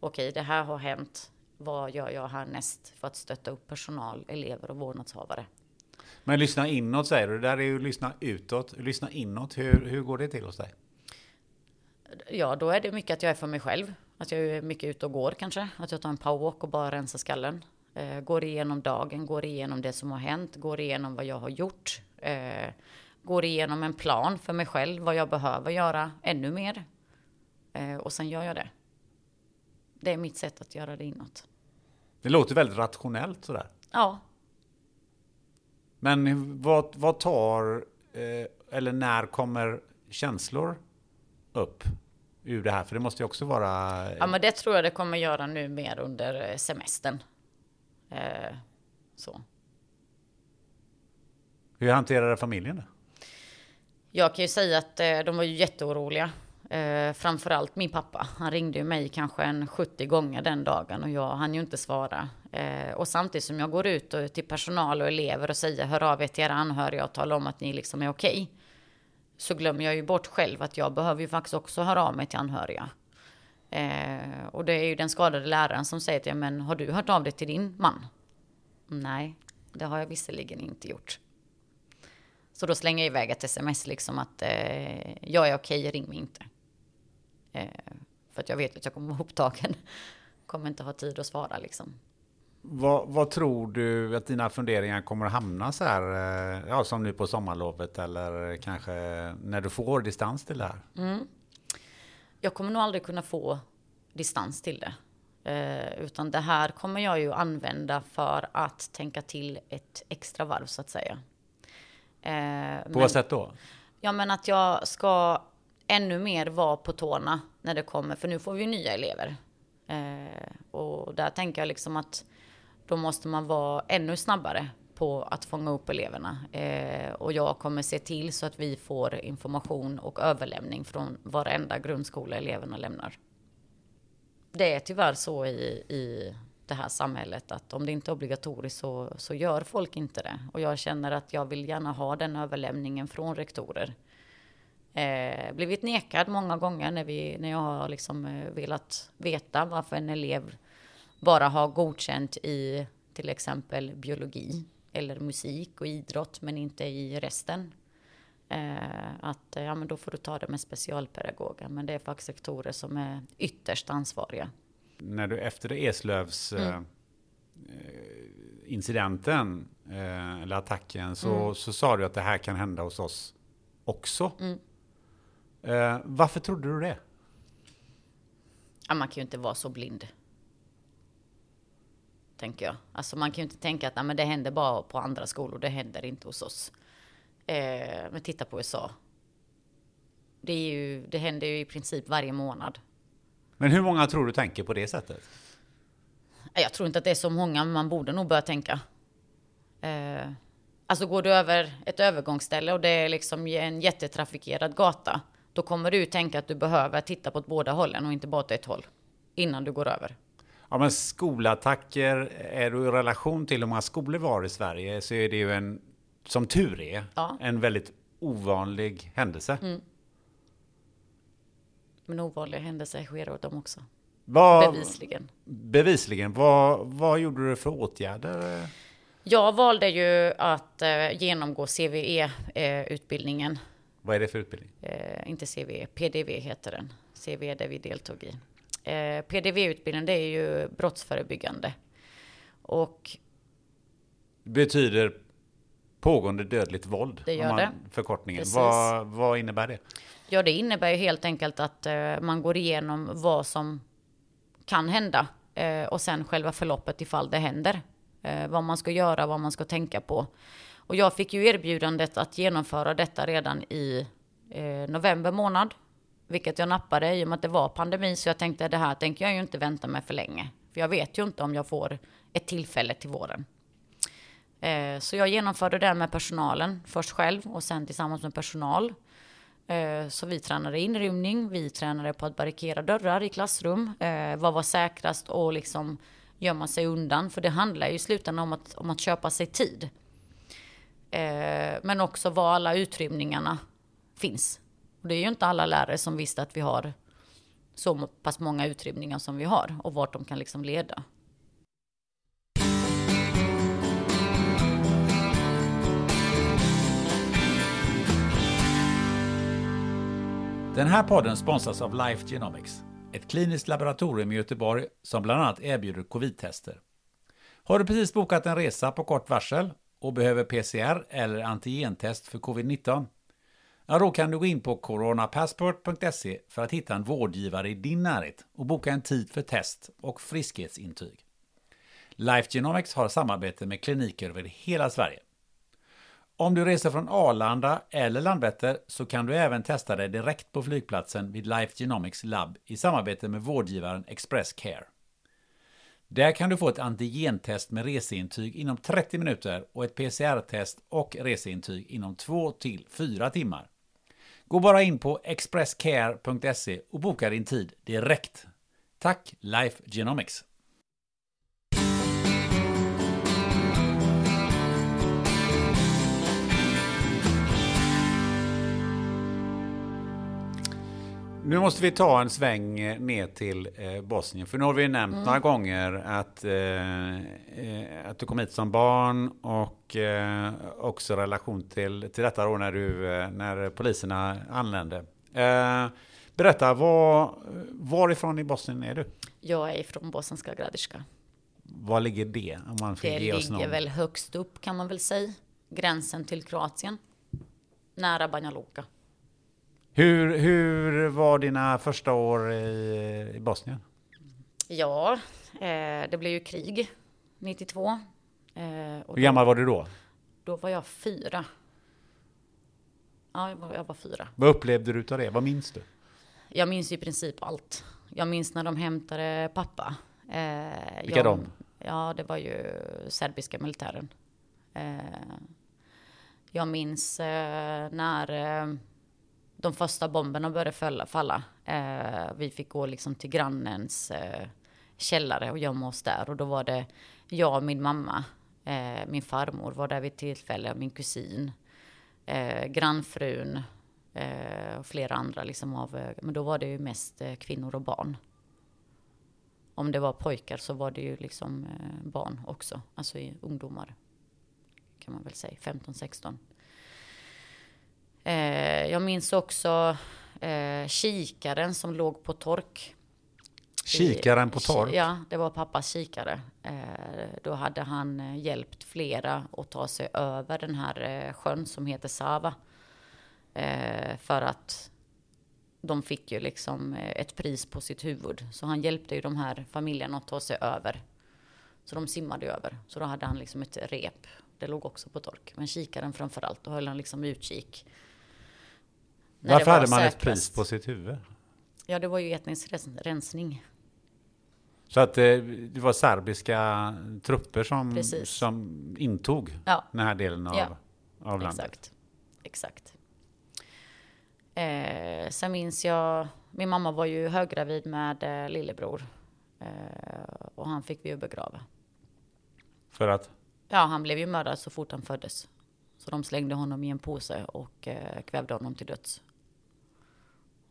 okej, det här har hänt. Vad gör jag härnäst för att stötta upp personal, elever och vårdnadshavare? Men lyssna inåt säger du. Det där är ju lyssna utåt. Lyssna inåt. Hur, hur går det till hos dig? Ja, då är det mycket att jag är för mig själv. Att jag är mycket ute och går kanske. Att jag tar en powerwalk och bara rensar skallen. Eh, går igenom dagen, går igenom det som har hänt, går igenom vad jag har gjort. Eh, går igenom en plan för mig själv, vad jag behöver göra ännu mer. Eh, och sen gör jag det. Det är mitt sätt att göra det inåt. Det låter väldigt rationellt sådär. Ja, Men vad, vad tar, eh, eller när kommer känslor upp ur det här? För det måste ju också vara... ja men det tror jag det kommer göra nu mer under eh, semestern. Eh, så. Hur hanterar familjen det? Jag kan ju säga att eh, de var ju jätteoroliga. Eh, framförallt min pappa. Han ringde ju mig kanske en 70 gånger den dagen och jag hann ju inte svara. Eh, och samtidigt som jag går ut och, till personal och elever och säger hör av er till era anhöriga och tala om att ni liksom är okej. Så glömmer jag ju bort själv att jag behöver ju faktiskt också höra av mig till anhöriga. Eh, och det är ju den skadade läraren som säger till men har du hört av dig till din man? Nej, det har jag visserligen inte gjort. Så då slänger jag iväg ett sms liksom att eh, jag är okej, ring mig inte. Eh, för att jag vet att jag kommer vara upptagen. Kommer inte ha tid att svara liksom. Vad, vad tror du att dina funderingar kommer att hamna så här, eh, ja, som nu på sommarlovet eller kanske när du får distans till det här? Jag kommer nog aldrig kunna få distans till det. Eh, utan det här kommer jag ju använda för att tänka till ett extra varv så att säga. Eh, På men- vad sätt då? Ja, men att jag ska ännu mer vara på tårna när det kommer, för nu får vi ju nya elever. Eh, och där tänker jag liksom att då måste man vara ännu snabbare på att fånga upp eleverna. Eh, och jag kommer se till så att vi får information och överlämning från varenda grundskola eleverna lämnar. Det är tyvärr så i, i det här samhället att om det inte är obligatoriskt så, så gör folk inte det. Och jag känner att jag vill gärna ha den överlämningen från rektorer. Eh, blivit nekad många gånger när, vi, när jag har liksom eh, velat veta varför en elev bara har godkänt i till exempel biologi eller musik och idrott men inte i resten. Eh, att ja, men då får du ta det med specialpedagoger. Men det är faktiskt rektorer som är ytterst ansvariga. När du efter Eslövs eh, eh, incidenten eh, eller attacken så, så sa du att det här kan hända hos oss också. Eh, varför trodde du det? Ja, man kan ju inte vara så blind. Tänker jag. Alltså man kan ju inte tänka att nej, men det händer bara på andra skolor, det händer inte hos oss. Eh, men titta på USA. Det, är ju, det händer ju i princip varje månad. Men hur många tror du tänker på det sättet? Nej, Jag tror inte att det är så många, men man borde nog börja tänka. Eh, alltså går du över ett övergångsställe och det är liksom en jättetrafikerad gata, då kommer du tänka att du behöver titta på båda hållen och inte bara åt ett håll innan du går över. Ja, men skolattacker, är du i relation till hur många skolor vi har i Sverige så är det ju en, som tur är, Ja. en väldigt ovanlig händelse. Men ovanliga händelser sker åt dem också. Vad, Bevisligen. bevisligen. Vad, vad gjorde du för åtgärder? Jag valde ju att eh, genomgå CVE-utbildningen. Vad är det för utbildning? Eh, inte CVE, PDV heter den. CVE där vi deltog i. Eh, PDV-utbildningen det är ju brottsförebyggande. Och betyder pågående dödligt våld. Det gör om det. Förkortningen. Vad, vad innebär det? ja, det innebär ju helt enkelt att eh, man går igenom vad som kan hända. Eh, och sen själva förloppet ifall det händer. Eh, vad man ska göra, vad man ska tänka på. Och jag fick ju erbjudandet att genomföra detta redan i eh, november månad. Vilket jag nappade i och med att det var pandemi. Så jag tänkte det här tänker jag ju inte vänta med för länge. För jag vet ju inte om jag får ett tillfälle till våren. Eh, så jag genomförde det med personalen. Först själv och sen tillsammans med personal. Eh, Så vi tränade inrymning, vi tränade på att barrikera dörrar i klassrum. Eh, vad var säkrast och liksom gömma sig undan. För det handlar ju i slutändan om att, om att köpa sig tid. Eh, men också var alla utrymningarna finns. Och det är ju inte alla lärare som visste att vi har så pass många utrymningar som vi har och vart de kan liksom leda. Den här podden sponsras av Life Genomics, ett kliniskt laboratorium i Göteborg som bland annat erbjuder covid-tester. Har du precis bokat en resa på kort varsel och behöver PCR eller antigentest för covid-19 Ja, då kan du gå in på coronapassport.se för att hitta en vårdgivare i din närhet och boka en tid för test och friskhetsintyg. Life Genomics har samarbete med kliniker över hela Sverige. Om du reser från Arlanda eller Landvetter så kan du även testa dig direkt på flygplatsen vid Life Genomics labb i samarbete med vårdgivaren Express Care. Där kan du få ett antigentest med reseintyg inom 30 minuter och ett PCR-test och reseintyg inom 2 till 4 timmar. Gå bara in på expresscare.se och boka din tid direkt. Tack Life Genomics! Nu måste vi ta en sväng ner till eh, Bosnien, för nu har vi nämnt mm. några gånger att, eh, eh, att du kom hit som barn och eh, också relation till, till detta då när, du, eh, när poliserna anlände. Eh, berätta, var, varifrån i Bosnien är du? Jag är från Bosanska Gradiška. Var ligger det? Om man det ge oss ligger väl högst upp kan man väl säga. Gränsen till Kroatien. Nära Banja Luka. Hur, hur var dina första år i, i Bosnien? Ja, eh, det blev ju krig 92. Eh, hur gammal var du då? Då var jag fyra. Ja, jag var, jag var fyra. Vad upplevde du av det? Vad minns du? Jag minns i princip allt. Jag minns när de hämtade pappa. Eh, Vilka jag, de? Ja, det var ju serbiska militären. Eh, jag minns eh, när eh, de första bomberna började falla. falla. Eh, vi fick gå liksom till grannens eh, källare och gömma oss där. Och då var det jag och min mamma, eh, min farmor var där vid tillfälle, min kusin, eh, grannfrun eh, och flera andra. Liksom av, eh, men då var det ju mest eh, kvinnor och barn. Om det var pojkar så var det ju liksom eh, barn också, alltså ungdomar kan man väl säga, 15-16. Eh, jag minns också eh, kikaren som låg på tork. Kikaren på tork? Ja, det var pappas kikare. Eh, då hade han eh, hjälpt flera att ta sig över den här eh, sjön som heter Sava. Eh, för att de fick ju liksom ett pris på sitt huvud. Så han hjälpte ju de här familjerna att ta sig över. Så de simmade över. Så då hade han liksom ett rep. Det låg också på tork. Men kikaren framför allt, då höll han liksom utkik varför hade man ett pris på sitt huvud? Ja, det var ju etnisk rensning. Så att det, eh, det var serbiska trupper som, som intog ja. den här delen av, ja. av landet? Exakt. Exakt. Eh, sen minns jag, min mamma var ju höggravid med eh, lillebror. Eh, och han fick vi ju begrava. För att? Ja, han blev ju mördad så fort han föddes. Så de slängde honom i en påse och eh, kvävde honom till döds.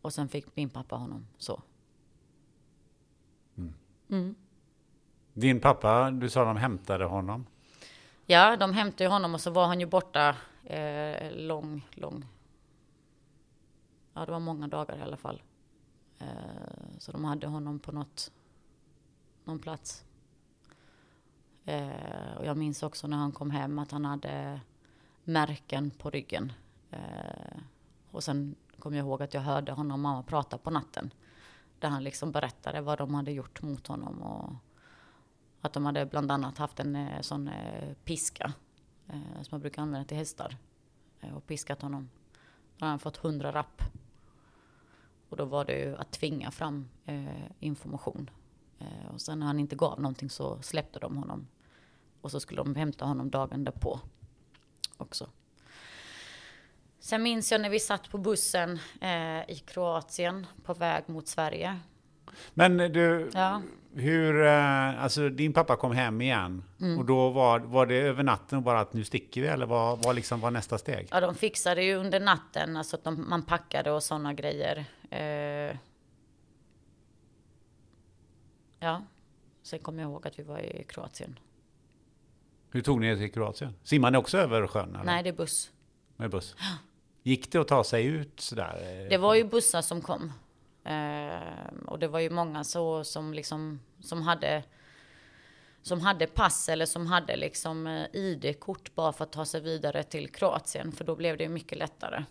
Och sen fick min pappa honom så. Mm. Mm. Din pappa, du sa de hämtade honom? Ja, de hämtade honom och så var han ju borta eh, lång, lång. Ja, det var många dagar i alla fall. Eh, så de hade honom på något, någon plats. Eh, och jag minns också när han kom hem att han hade märken på ryggen. Eh, och sen kommer jag ihåg att jag hörde honom och mamma prata på natten. Där han liksom berättade vad de hade gjort mot honom. Och att de hade bland annat haft en eh, sån eh, piska. Eh, som man brukar använda till hästar. och piskat honom. Då hade han fått hundra rapp. Och då var det ju att tvinga fram information. och sen när han inte gav någonting så släppte de honom. Och så skulle de hämta honom dagen därpå också. Sen minns jag när vi satt på bussen eh, i Kroatien på väg mot Sverige. Men du, ja. hur, eh, alltså din pappa kom hem igen mm. och då var, var det över natten bara att nu sticker vi eller vad var liksom var nästa steg? Ja, de fixade ju under natten, alltså att de, man packade och sådana grejer. Eh, ja, sen kommer jag ihåg att vi var i Kroatien. Hur tog ni er till Kroatien? Simmar ni också över sjön? Eller? Nej, det är buss. Med buss? Gick det att ta sig ut sådär? Det var ju bussar som kom. Eh, och det var ju många så som liksom som hade som hade pass eller som hade liksom eh, ID-kort bara för att ta sig vidare till Kroatien. För då blev det mycket lättare.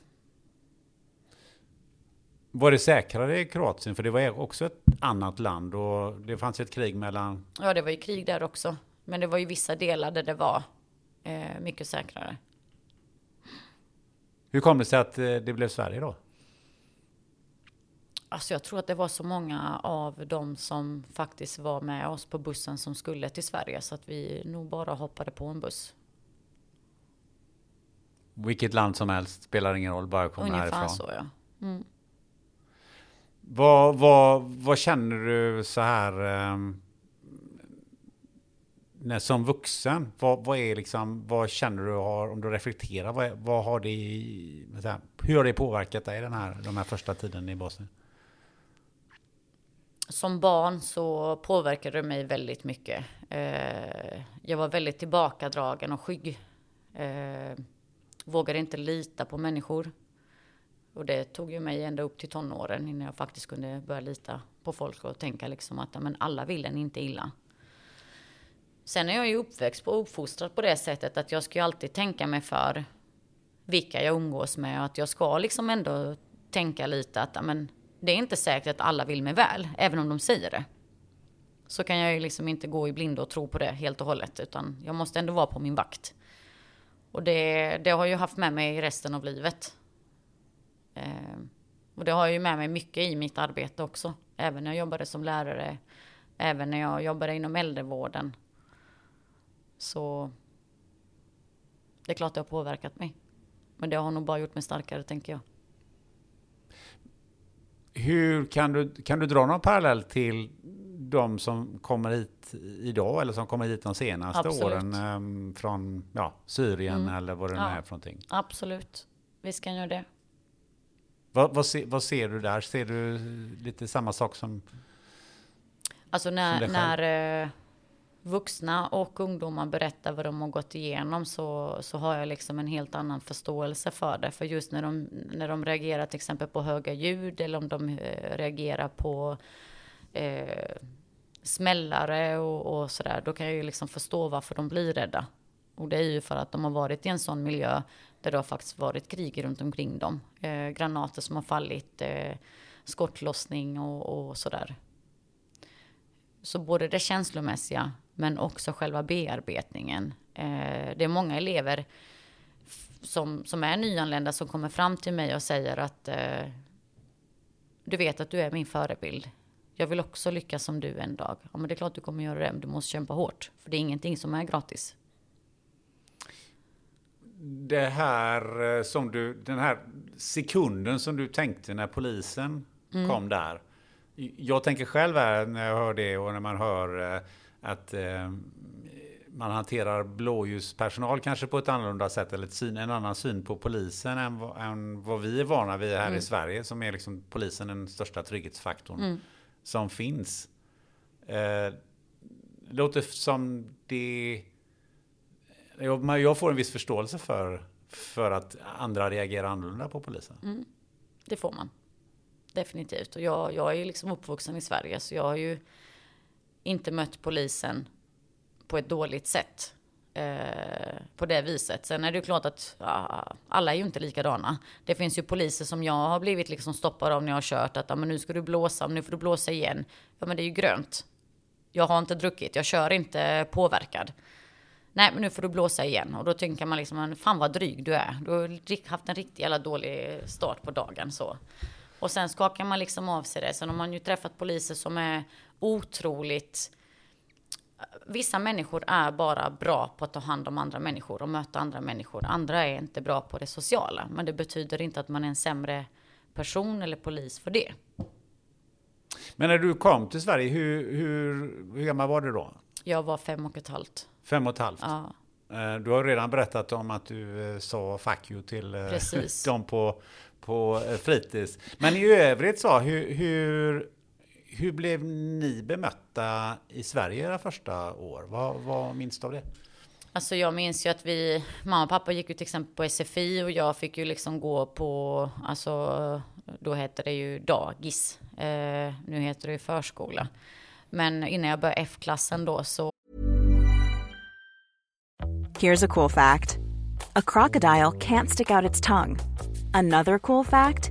Var det säkrare i Kroatien? För det var också ett annat land och det fanns ett krig mellan... Ja, det var ju krig där också. Men det var ju vissa delar där det var eh, mycket säkrare. Hur kom det sig att eh, det blev Sverige då? Alltså jag tror att det var så många av dem som faktiskt var med oss på bussen som skulle till Sverige så att vi nog bara hoppade på en buss. Vilket land som helst spelar ingen roll, bara komma Ungefär härifrån. så ja. Mm. Vad, vad, vad känner du så här um, när, som vuxen? Vad, vad, är liksom, vad känner du har, om du reflekterar? Vad, vad har det, så här, hur har det påverkat dig den här, de här första tiden i Bosnien? Som barn så påverkade det mig väldigt mycket. Eh, jag var väldigt tillbakadragen och skygg. Eh, vågade inte lita på människor. Och det tog ju mig ända upp till tonåren innan jag faktiskt kunde börja lita på folk och tänka liksom att ja, men alla vill en inte illa. Sen är jag ju uppväxt och uppfostrad på det sättet att jag ska ju alltid tänka mig för vilka jag umgås med och att jag ska liksom ändå tänka lite att men, det är inte säkert att alla vill mig väl, även om de säger det. Så kan jag ju liksom inte gå i blindo och tro på det helt och hållet, utan jag måste ändå vara på min vakt. Och det, det har jag ju haft med mig resten av livet. Eh, och det har jag ju med mig mycket i mitt arbete också. Även när jag jobbade som lärare, även när jag jobbade inom äldrevården. Så det är klart det har påverkat mig. Men det har nog bara gjort mig starkare, tänker jag. Hur kan du, kan du dra någon parallell till de som kommer hit idag eller som kommer hit de senaste Absolut. åren ehm, från ja, Syrien eller vad det nu Ja. är för någonting? Absolut. Visst kan jag det. Vad, vad, se, vad ser du där? Ser du lite samma sak som... Alltså Som när, själv. när eh, vuxna och ungdomar berättar vad de har gått igenom så, så har jag liksom en helt annan förståelse för det. För just när de, när de reagerar till exempel på höga ljud eller om de eh, reagerar på eh, smällare och, och sådär, då kan jag ju liksom förstå varför de blir rädda. Och det är ju för att de har varit i en sån miljö där det har faktiskt varit krig runt omkring dem. Eh, granater som har fallit, eh, skottlossning och, och sådär. Så både det känslomässiga men också själva bearbetningen. Eh, det är många elever som, som är nyanlända som kommer fram till mig och säger att eh, du vet att du är min förebild. Jag vill också lyckas som du en dag. Ja, men det är klart du kommer göra det, men du måste kämpa hårt. För det är ingenting som är gratis. Det här eh, som du, den här sekunden som du tänkte när polisen Mm. kom där. Jag tänker själv här när jag hör det och när man hör eh, att eh, man hanterar blåljuspersonal kanske på ett annorlunda sätt eller ett syn, en annan syn på polisen än, vad- än vad vi är vana vid här i Sverige som är liksom polisen den största trygghetsfaktorn som finns. Eh, låter som det jag, jag får en viss förståelse för, för att andra reagerar annorlunda på polisen. Det får man. Definitivt. Och jag, jag är ju liksom uppvuxen i Sverige så jag har ju inte mött polisen på ett dåligt sätt. Eh, på det viset. Sen är det ju klart att ja, alla är ju inte likadana. Det finns ju poliser som jag har blivit liksom stoppad av när jag har kört. Att ja, men nu ska du blåsa, nu får du blåsa igen. Ja men det är ju grönt. Jag har inte druckit, jag kör inte påverkad. Nej, men nu får du blåsa igen. Och då tänker man liksom, fan vad dryg du är. Du har haft en riktigt jävla dålig start på dagen så. Och sen skakar man liksom av sig det. Sen har man ju träffat poliser som är otroligt... Vissa människor är bara bra på att ta hand om andra människor och möta andra människor. Andra är inte bra på det sociala. Men det betyder inte att man är en sämre person eller polis för det. Men när du kom till Sverige, hur, hur, hur gammal var du då? Jag var fem och ett halvt. Fem och ett halvt? Ja. Eh, Du har redan berättat om att du eh, sa fuck you till eh, Precis. dem på, på fritids. Men i övrigt så, hur, hur, hur blev ni bemötta i Sverige era första år? Vad, vad minns du av det? Alltså jag minns ju att vi, mamma och pappa gick ju till exempel på SFI och jag fick ju liksom gå på, alltså då hette det ju dagis. Eh, nu heter det ju förskola. Men innan jag började F-klassen då så Here's a cool fact a crocodile can't stick out its tongue. Another cool fact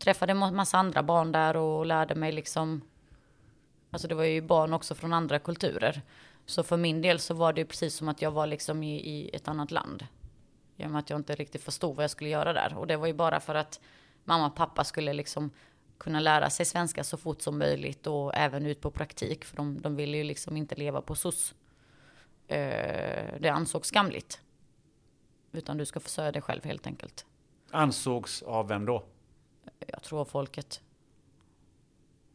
träffade en massa andra barn där och lärde mig liksom, alltså det var ju barn också från andra kulturer. Så för min del så var det ju precis som att jag var liksom i, i ett annat land. genom att jag inte riktigt förstod vad jag skulle göra där. Och det var ju bara för att mamma och pappa skulle liksom kunna lära sig svenska så fort som möjligt och även ut på praktik. För de, de ville ju liksom inte leva på SOS. Eh, det ansågs skamligt. Utan du ska försörja dig själv helt enkelt. Ansågs av vem då? Jag tror folket.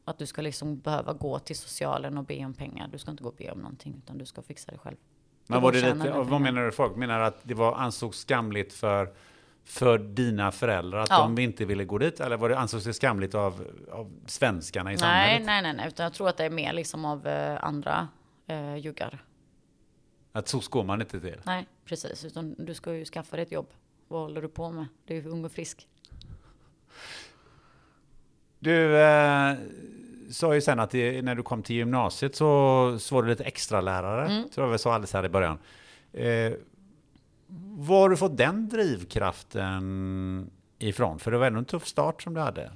Att du ska liksom behöva gå till socialen och be om pengar. Du ska inte gå och be om någonting, utan du ska fixa det själv. Men var det lite, vad menar du folk? Menar att det var ansågs skamligt för, för dina föräldrar att ja. de inte ville gå dit? Eller var det ansågs det skamligt av, av svenskarna i nej, samhället? Nej, nej, nej, utan jag tror att det är mer liksom av eh, andra eh, juggar. Att så går man inte till? Nej, precis. Utan du ska ju skaffa dig ett jobb. Vad håller du på med? Du är ung och frisk. Du eh, sa ju sen att det, när du kom till gymnasiet så, så var du lite extra lärare. Mm. tror jag vi sa alldeles här i början. Eh, var har du fått den drivkraften ifrån? För det var ändå en tuff start som du hade.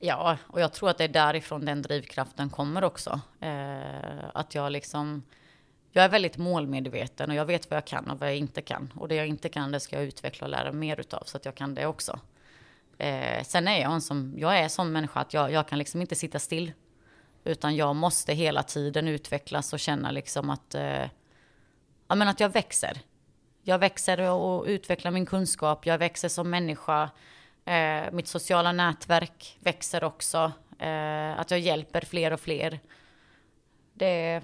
Ja, och jag tror att det är därifrån den drivkraften kommer också. Eh, att jag liksom... Jag är väldigt målmedveten och jag vet vad jag kan och vad jag inte kan. Och det jag inte kan, det ska jag utveckla och lära mer utav så att jag kan det också. Eh, sen är jag en som, jag är en sån människa att jag, jag kan liksom inte sitta still. Utan jag måste hela tiden utvecklas och känna liksom att, eh, ja men att jag växer. Jag växer och utvecklar min kunskap, jag växer som människa. Eh, mitt sociala nätverk växer också. Eh, att jag hjälper fler och fler. Det,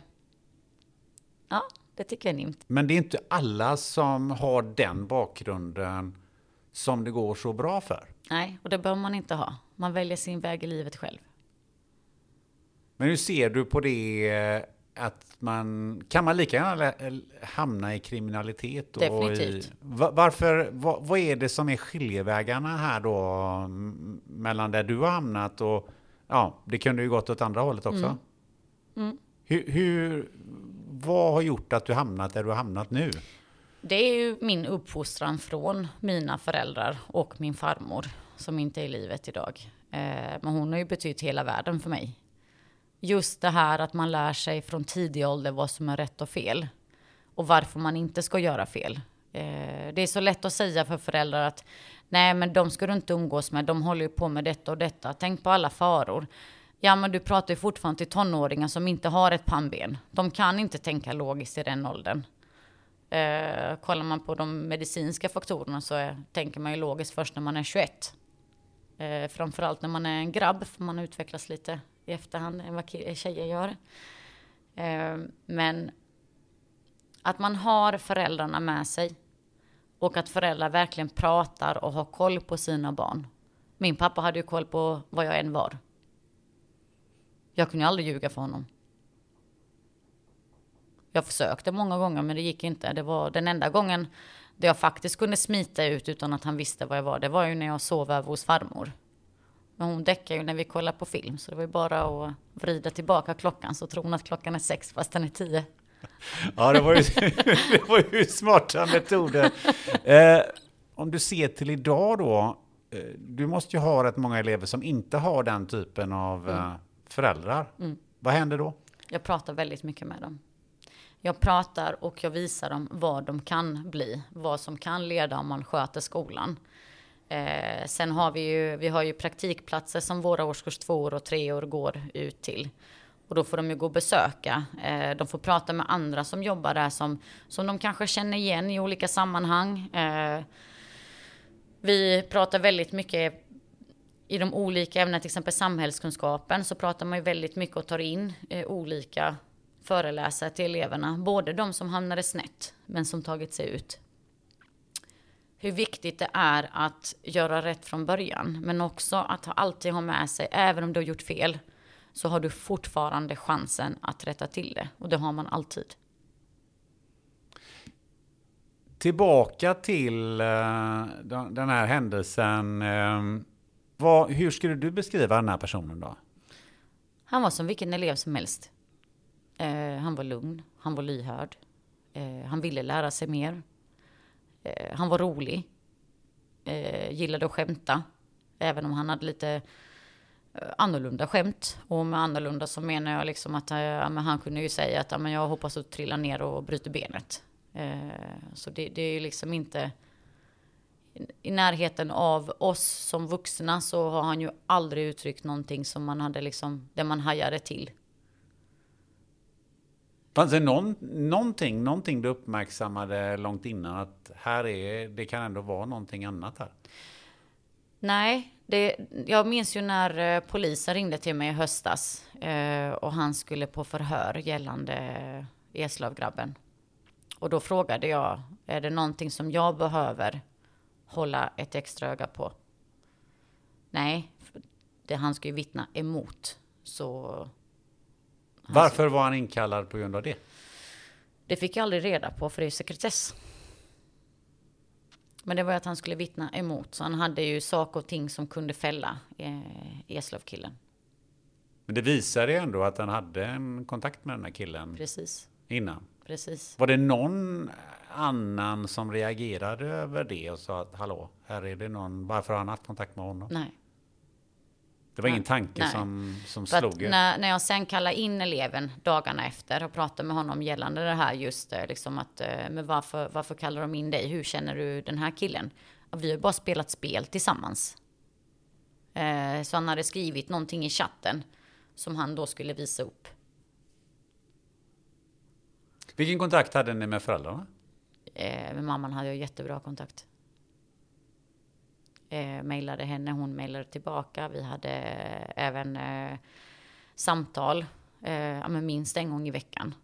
ja, det tycker jag är nimt. Men det är inte alla som har den bakgrunden som det går så bra för. Nej, och det behöver man inte ha. Man väljer sin väg i livet själv. Men hur ser du på det eh, att man, kan man lika gärna hamna i kriminalitet? Och Definitivt. I, varför, vad, vad, är det som är skiljevägarna här då mellan där du har hamnat och ja, det kunde ju gått åt andra hållet också. Mm. Mm. Hur, hur, vad har gjort att du hamnat där du har hamnat nu? Det är ju min uppfostran från mina föräldrar och min farmor som inte är i livet idag. Eh, men hon har ju betytt hela världen för mig. Just det här att man lär sig från tidig ålder vad som är rätt och fel. Och varför man inte ska göra fel. Eh, det är så lätt att säga för föräldrar att nej men de ska du inte umgås med, de håller ju på med detta och detta. Tänk på alla faror. Ja men du pratar ju fortfarande till tonåringar som inte har ett pannben. De kan inte tänka logiskt i den åldern. Eh, kollar man på de medicinska faktorerna så är, tänker man ju logiskt först när man är 21. Eh, framförallt när man är en grabb, för man utvecklas lite i efterhand än vad tjejer gör. Eh, men Att man har föräldrarna med sig. Och att föräldrar verkligen pratar och har koll på sina barn. Min pappa hade ju koll på vad jag än var. Jag kunde ju aldrig ljuga för honom. Jag försökte många gånger men det gick inte. Det var den enda gången där jag faktiskt kunde smita ut utan att han visste vad jag var. Det var ju när jag sov över hos farmor. Men hon däckar ju när vi kollar på film så det var ju bara att vrida tillbaka klockan så tror hon att klockan är sex fast den är tio. Ja, det var ju, det var ju smarta metoder. Eh, om du ser till idag då, eh, du måste ju ha rätt många elever som inte har den typen av eh, föräldrar. Vad händer då? Jag pratar väldigt mycket med dem. Jag pratar och jag visar dem vad de kan bli, vad som kan leda om man sköter skolan. Eh, sen har vi ju, vi har ju praktikplatser som våra årskurs två och tre år går ut till. Och då får de ju gå och besöka. Eh, de får prata med andra som jobbar där som, som de kanske känner igen i olika sammanhang. Eh, vi pratar väldigt mycket i de olika ämnena, till exempel samhällskunskapen, så pratar man ju väldigt mycket och tar in eh, olika föreläsare till eleverna. Både de som hamnade snett, men som tagit sig ut. Hur viktigt det är att göra rätt från början, men också att ha- alltid ha med sig, även om du har gjort fel, så har du fortfarande chansen att rätta till det. Och det har man alltid. Tillbaka till eh, den här händelsen. Eh, vad, hur skulle du beskriva den här personen då? Han var som vilken elev som helst. Eh, han var lugn, han var lyhörd. Eh, han ville lära sig mer. Eh, han var rolig. Eh, gillade att skämta. Även om han hade lite eh, annorlunda skämt. Och med annorlunda så menar jag liksom att eh, ja, men han kunde ju säga att ja, men jag hoppas att trilla ner och bryter benet. Eh, så det, det är ju liksom inte i närheten av oss som vuxna så har han ju aldrig uttryckt någonting som man hade liksom, där man hajade till. Fanns det någon, någonting, någonting du uppmärksammade långt innan att här är, det kan ändå vara någonting annat här? Nej, det, jag minns ju när eh, polisen ringde till mig i höstas eh, och han skulle på förhör gällande Eslövgrabben. Och då frågade jag, är det någonting som jag behöver hålla ett extra öga på? Nej, det han ska ju vittna emot. Så varför var han inkallad på grund av det? Det fick jag aldrig reda på för det är ju sekretess. Men det var att han skulle vittna emot. Så han hade ju saker och ting som kunde fälla eh, Eslöv-killen. Men det visade ju ändå att han hade en kontakt med den här killen Precis, innan. precis. Var det någon annan som reagerade över det och sa att hallå, här är det någon, varför har han haft kontakt med honom? Nej. Det var ingen tanke Nej. som, som För slog er? när, när jag sen kallar in eleven dagarna efter och pratar med honom gällande det här just eh, liksom att, eh, men varför, varför kallar de in dig? Hur känner du den här killen? Vi har bara spelat spel tillsammans. Eh, Så han hade skrivit någonting i chatten som han då skulle visa upp. Vilken kontakt hade ni med föräldrarna? Med mamman hade jag jättebra kontakt. Eh, mejlade henne, hon mejlade tillbaka. Vi hade eh, även eh, samtal, eh, minst en gång i veckan.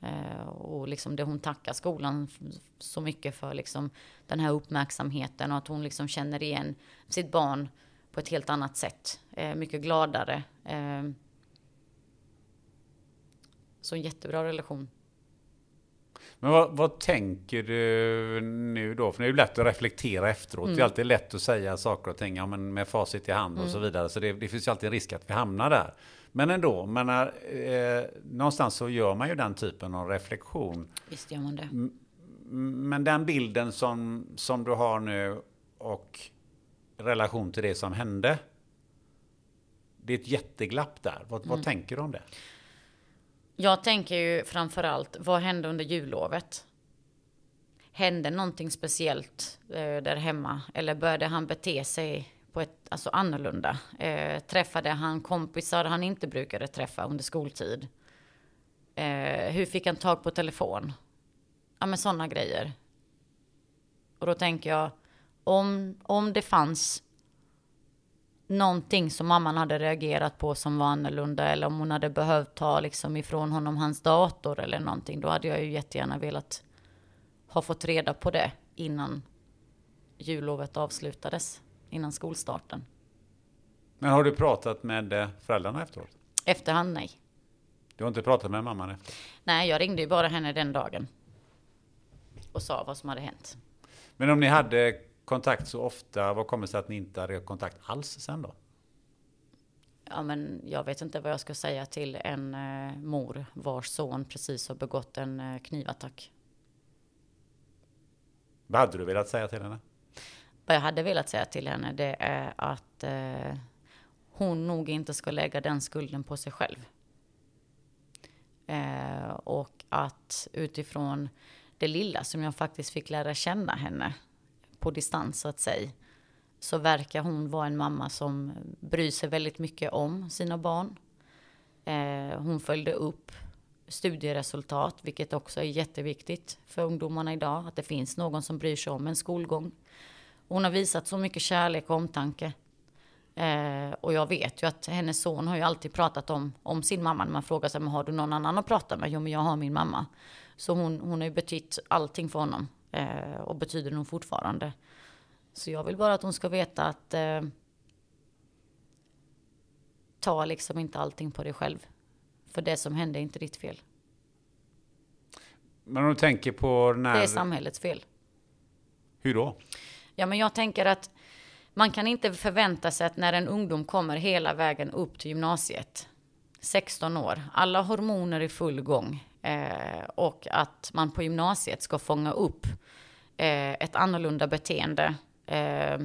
Eh, och liksom det hon tackar skolan så mycket för liksom den här uppmärksamheten och att hon liksom känner igen sitt barn på ett helt annat sätt. Eh, mycket gladare. Eh, så en jättebra relation. Men vad, vad tänker du nu då? För det är ju lätt att reflektera efteråt. Mm. Det är alltid lätt att säga saker och ting ja, men med facit i hand och så Mm. vidare. Så det, det finns ju alltid en risk att vi hamnar där. Men ändå, menar, eh, någonstans så gör man ju den typen av reflektion. Visst gör man det. Men den bilden som, som du har nu och relation till det som hände. Det är ett jätteglapp där. Vad, Mm. vad tänker du om det? Jag tänker ju framförallt, vad hände under jullovet? Hände någonting speciellt eh, där hemma? Eller började han bete sig på ett alltså, annorlunda? Eh, träffade han kompisar han inte brukade träffa under skoltid? Eh, hur fick han tag på telefon? Ja, men sådana grejer. Och då tänker jag, om, om det fanns någonting som mamman hade reagerat på som var annorlunda eller om hon hade behövt ta liksom ifrån honom hans dator eller någonting. Då hade jag ju jättegärna velat ha fått reda på det innan jullovet avslutades, innan skolstarten. Men har du pratat med eh, föräldrarna efteråt? Efterhand nej. Du har inte pratat med mamman efter? Nej, jag ringde ju bara henne den dagen. Och sa vad som hade hänt. Men om ni hade kontakt så ofta, vad kommer det sig att ni inte hade kontakt alls sen då? Ja, men jag vet inte vad jag ska säga till en eh, mor vars son precis har begått en eh, knivattack. Vad hade du velat säga till henne? Vad jag hade velat säga till henne det är att eh, hon nog inte ska lägga den skulden på sig själv. Eh, och att utifrån det lilla som jag faktiskt fick lära känna henne på distans så att säga, så verkar hon vara en mamma som bryr sig väldigt mycket om sina barn. Eh, hon följde upp studieresultat, vilket också är jätteviktigt för ungdomarna idag, att det finns någon som bryr sig om en skolgång. Hon har visat så mycket kärlek och omtanke. Eh, och jag vet ju att hennes son har ju alltid pratat om, om sin mamma. När man frågar sig, men har du någon annan att prata med? Jo, men jag har min mamma. Så hon, hon har ju betytt allting för honom. Eh, och betyder nog fortfarande. Så jag vill bara att hon ska veta att eh, ta liksom inte allting på dig själv. För det som hände är inte ditt fel. Men om du tänker på när... Det är samhällets fel. Hur då? Ja, men jag tänker att man kan inte förvänta sig att när en ungdom kommer hela vägen upp till gymnasiet, 16 år, alla hormoner i full gång, eh, och att man på gymnasiet ska fånga upp eh, ett annorlunda beteende. Eh,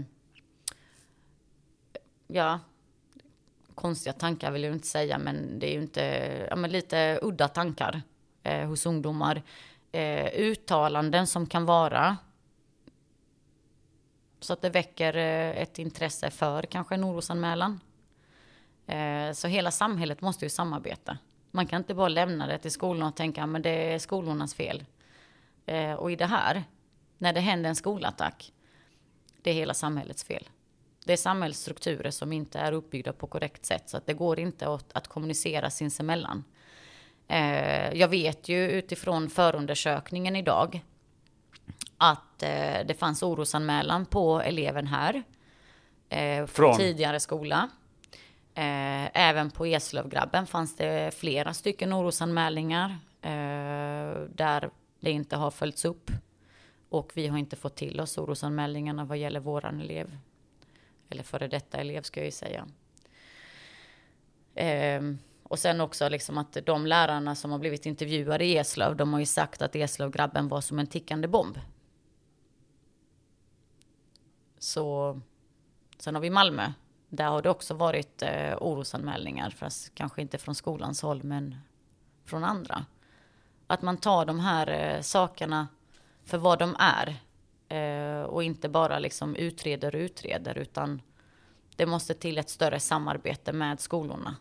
ja, konstiga tankar vill jag inte säga, men det är ju inte, ja men lite udda tankar eh, hos ungdomar. Eh, uttalanden som kan vara så att det väcker eh, ett intresse för kanske en orosanmälan. Eh, så hela samhället måste ju samarbeta. Man kan inte bara lämna det till skolorna och tänka att det är skolornas fel. Eh, och i det här, när det händer en skolattack, det är hela samhällets fel. Det är samhällsstrukturer som inte är uppbyggda på korrekt sätt så att det går inte att, att kommunicera sinsemellan. Jag vet ju utifrån förundersökningen idag att eh, det fanns orosanmälan på eleven här. Eh, från tidigare skola. Eh, även på Eslövgrabben fanns det flera stycken orosanmälningar eh, där det inte har följts upp. Och vi har inte fått till oss orosanmälningarna vad gäller våran elev. Eller före detta elev ska jag ju säga. Eh, och sen också liksom att de lärarna som har blivit intervjuade i Eslöv, de har ju sagt att Eslövgrabben var som en tickande bomb. Så sen har vi Malmö. Där har det också varit eh, orosanmälningar, fast kanske inte från skolans håll, men från andra. Att man tar de här eh, sakerna för vad de är eh, och inte bara liksom utreder och utreder, utan det måste till ett större samarbete med skolorna.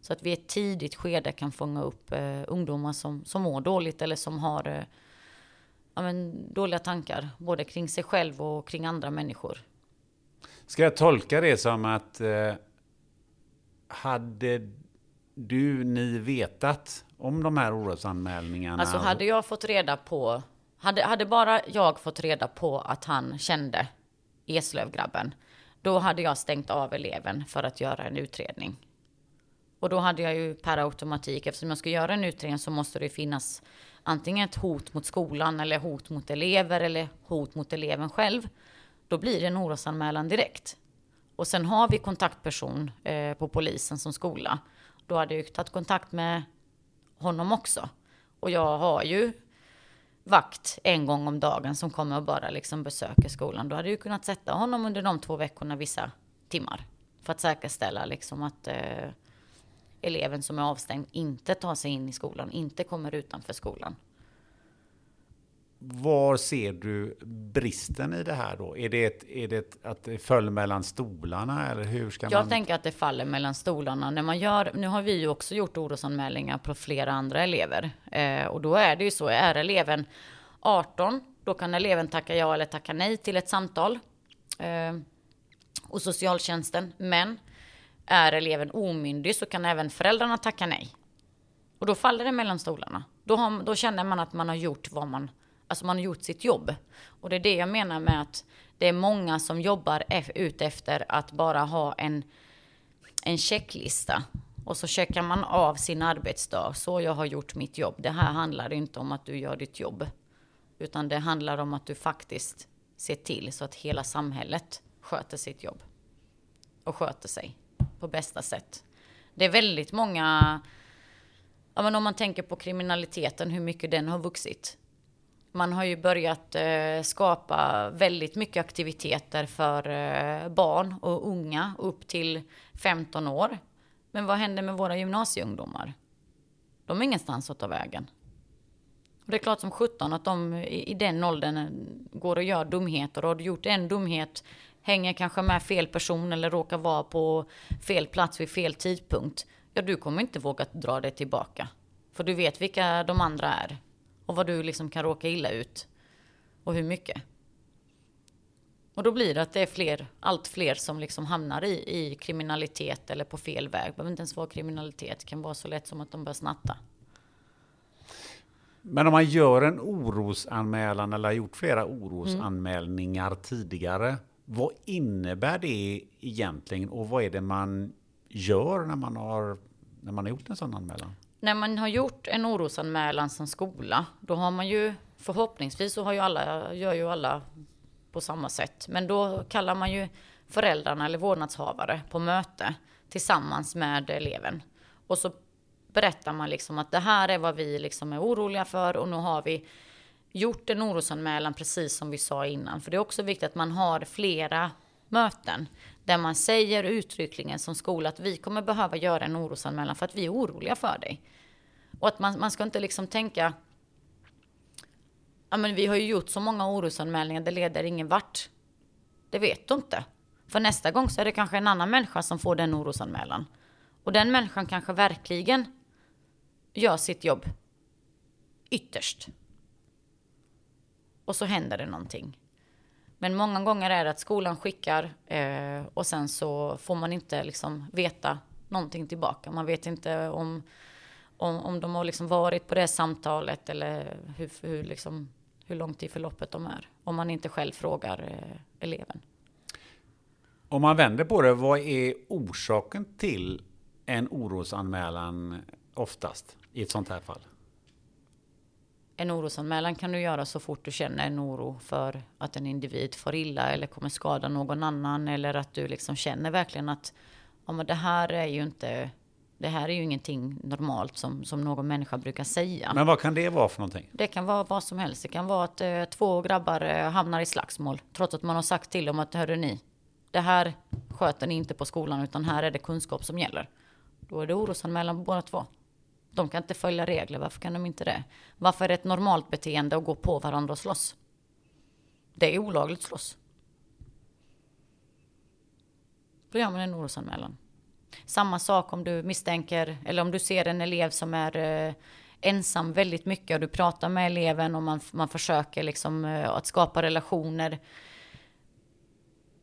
Så att vi i ett tidigt skede kan fånga upp eh, ungdomar som, som mår dåligt eller som har eh, ja, men, dåliga tankar, både kring sig själv och kring andra människor. Ska jag tolka det som att eh, hade du, ni vetat om de här orosanmälningarna? Alltså hade jag fått reda på, hade, hade bara jag fått reda på att han kände Eslövgrabben, då hade jag stängt av eleven för att göra en utredning. Och då hade jag ju per automatik, eftersom jag ska göra en utredning så måste det finnas antingen ett hot mot skolan eller hot mot elever eller hot mot eleven själv. Då blir det en orosanmälan direkt. Och sen har vi kontaktperson eh, på polisen som skola. Då hade jag ju tagit kontakt med honom också. Och jag har ju vakt en gång om dagen som kommer och bara liksom besöker skolan. Då hade jag ju kunnat sätta honom under de två veckorna vissa timmar. För att säkerställa liksom att eh, eleven som är avstängd inte tar sig in i skolan, inte kommer utanför skolan. Var ser du bristen i det här då? Är det, ett, är det ett, att det föll mellan stolarna eller hur ska Jag man? tänker att det faller mellan stolarna. När man gör, nu har vi ju också gjort orosanmälningar på flera andra elever. Eh, och då är det ju så, är eleven 18, då kan eleven tacka ja eller tacka nej till ett samtal. Eh, och socialtjänsten. Men är eleven omyndig så kan även föräldrarna tacka nej. Och då faller det mellan stolarna. Då, har, då känner man att man har gjort vad man, alltså man har gjort sitt jobb. Och det är det jag menar med att det är många som jobbar ut efter att bara ha en, en checklista. Och så checkar man av sin arbetsdag. Så jag har gjort mitt jobb. Det här handlar inte om att du gör ditt jobb. Utan det handlar om att du faktiskt ser till så att hela samhället sköter sitt jobb. Och sköter sig på bästa sätt. Det är väldigt många, ja men om man tänker på kriminaliteten, hur mycket den har vuxit. Man har ju börjat eh, skapa väldigt mycket aktiviteter för eh, barn och unga upp till 15 år. Men vad händer med våra gymnasieungdomar? De är ingenstans att ta vägen. Och det är klart som 17 att de i, i den åldern eh, går och gör dumheter. Och har du gjort en dumhet, hänger kanske med fel person eller råkar vara på fel plats vid fel tidpunkt. Ja, du kommer inte våga dra dig tillbaka. För du vet vilka de andra är. Och vad du liksom kan råka illa ut. Och hur mycket. Och då blir det att det är fler, allt fler som liksom hamnar i, i kriminalitet eller på fel väg. Det behöver inte ens vara kriminalitet. Det kan vara så lätt som att de börjar snatta. Men om man gör en orosanmälan eller har gjort flera orosanmälningar mm. tidigare. Vad innebär det egentligen och vad är det man gör när man har, när man har gjort en sån anmälan? När man har gjort en orosanmälan som skola, då har man ju förhoppningsvis så har ju alla, gör ju alla på samma sätt. Men då kallar man ju föräldrarna eller vårdnadshavare på möte tillsammans med eleven. Och så berättar man liksom att det här är vad vi liksom är oroliga för och nu har vi gjort en orosanmälan precis som vi sa innan. För det är också viktigt att man har flera möten där man säger uttryckligen som skola att vi kommer behöva göra en orosanmälan för att vi är oroliga för dig. Och att man, man ska inte liksom tänka ja men vi har ju gjort så många orosanmälningar, det leder ingen vart. Det vet du inte. För nästa gång så är det kanske en annan människa som får den orosanmälan. Och den människan kanske verkligen gör sitt jobb ytterst. Och så händer det någonting. Men många gånger är det att skolan skickar eh, och sen så får man inte liksom veta någonting tillbaka. Man vet inte om, om, om de har liksom varit på det samtalet eller hur, hur, liksom, hur långt i förloppet de är. Om man inte själv frågar eh, eleven. Om man vänder på det, vad är orsaken till en orosanmälan oftast i ett sånt här fall? En orosanmälan kan du göra så fort du känner en oro för att en individ får illa eller kommer skada någon annan eller att du liksom känner verkligen att ja, men det här är ju inte det här är ju ingenting normalt som, som någon människa brukar säga. Men vad kan det vara för någonting? Det kan vara vad som helst. Det kan vara att eh, två grabbar eh, hamnar i slagsmål. Trots att man har sagt till dem att hörru ni, det här sköter ni inte på skolan utan här är det kunskap som gäller. Då är det orosanmälan på båda två. De kan inte följa regler, varför kan de inte det? Varför är det ett normalt beteende att gå på varandra och slåss? Det är olagligt att slåss. Då gör man en orosanmälan. Samma sak om du misstänker, eller om du ser en elev som är eh, ensam väldigt mycket och du pratar med eleven och man, man försöker liksom eh, att skapa relationer.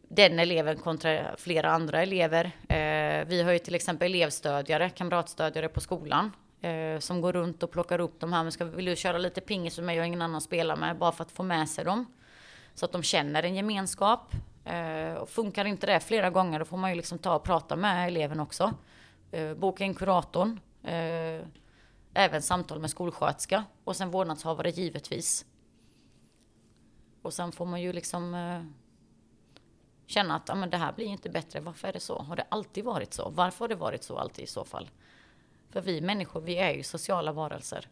Den eleven kontra flera andra elever. Eh, vi har ju till exempel elevstödjare, kamratstödjare på skolan eh, som går runt och plockar upp de här. Men ska, vill du köra lite pingis med mig och ingen annan spelar med bara för att få med sig dem. Så att de känner en gemenskap. Eh, och funkar inte det flera gånger då får man ju liksom ta och prata med eleven också. Eh, boka in kuratorn. Eh, även samtal med skolsköterska och sen vårdnadshavare givetvis. Och sen får man ju liksom eh, känna att ah, men det här blir inte bättre. Varför är det så? Har det alltid varit så? Varför har det varit så alltid i så fall? För vi människor, vi är ju sociala varelser.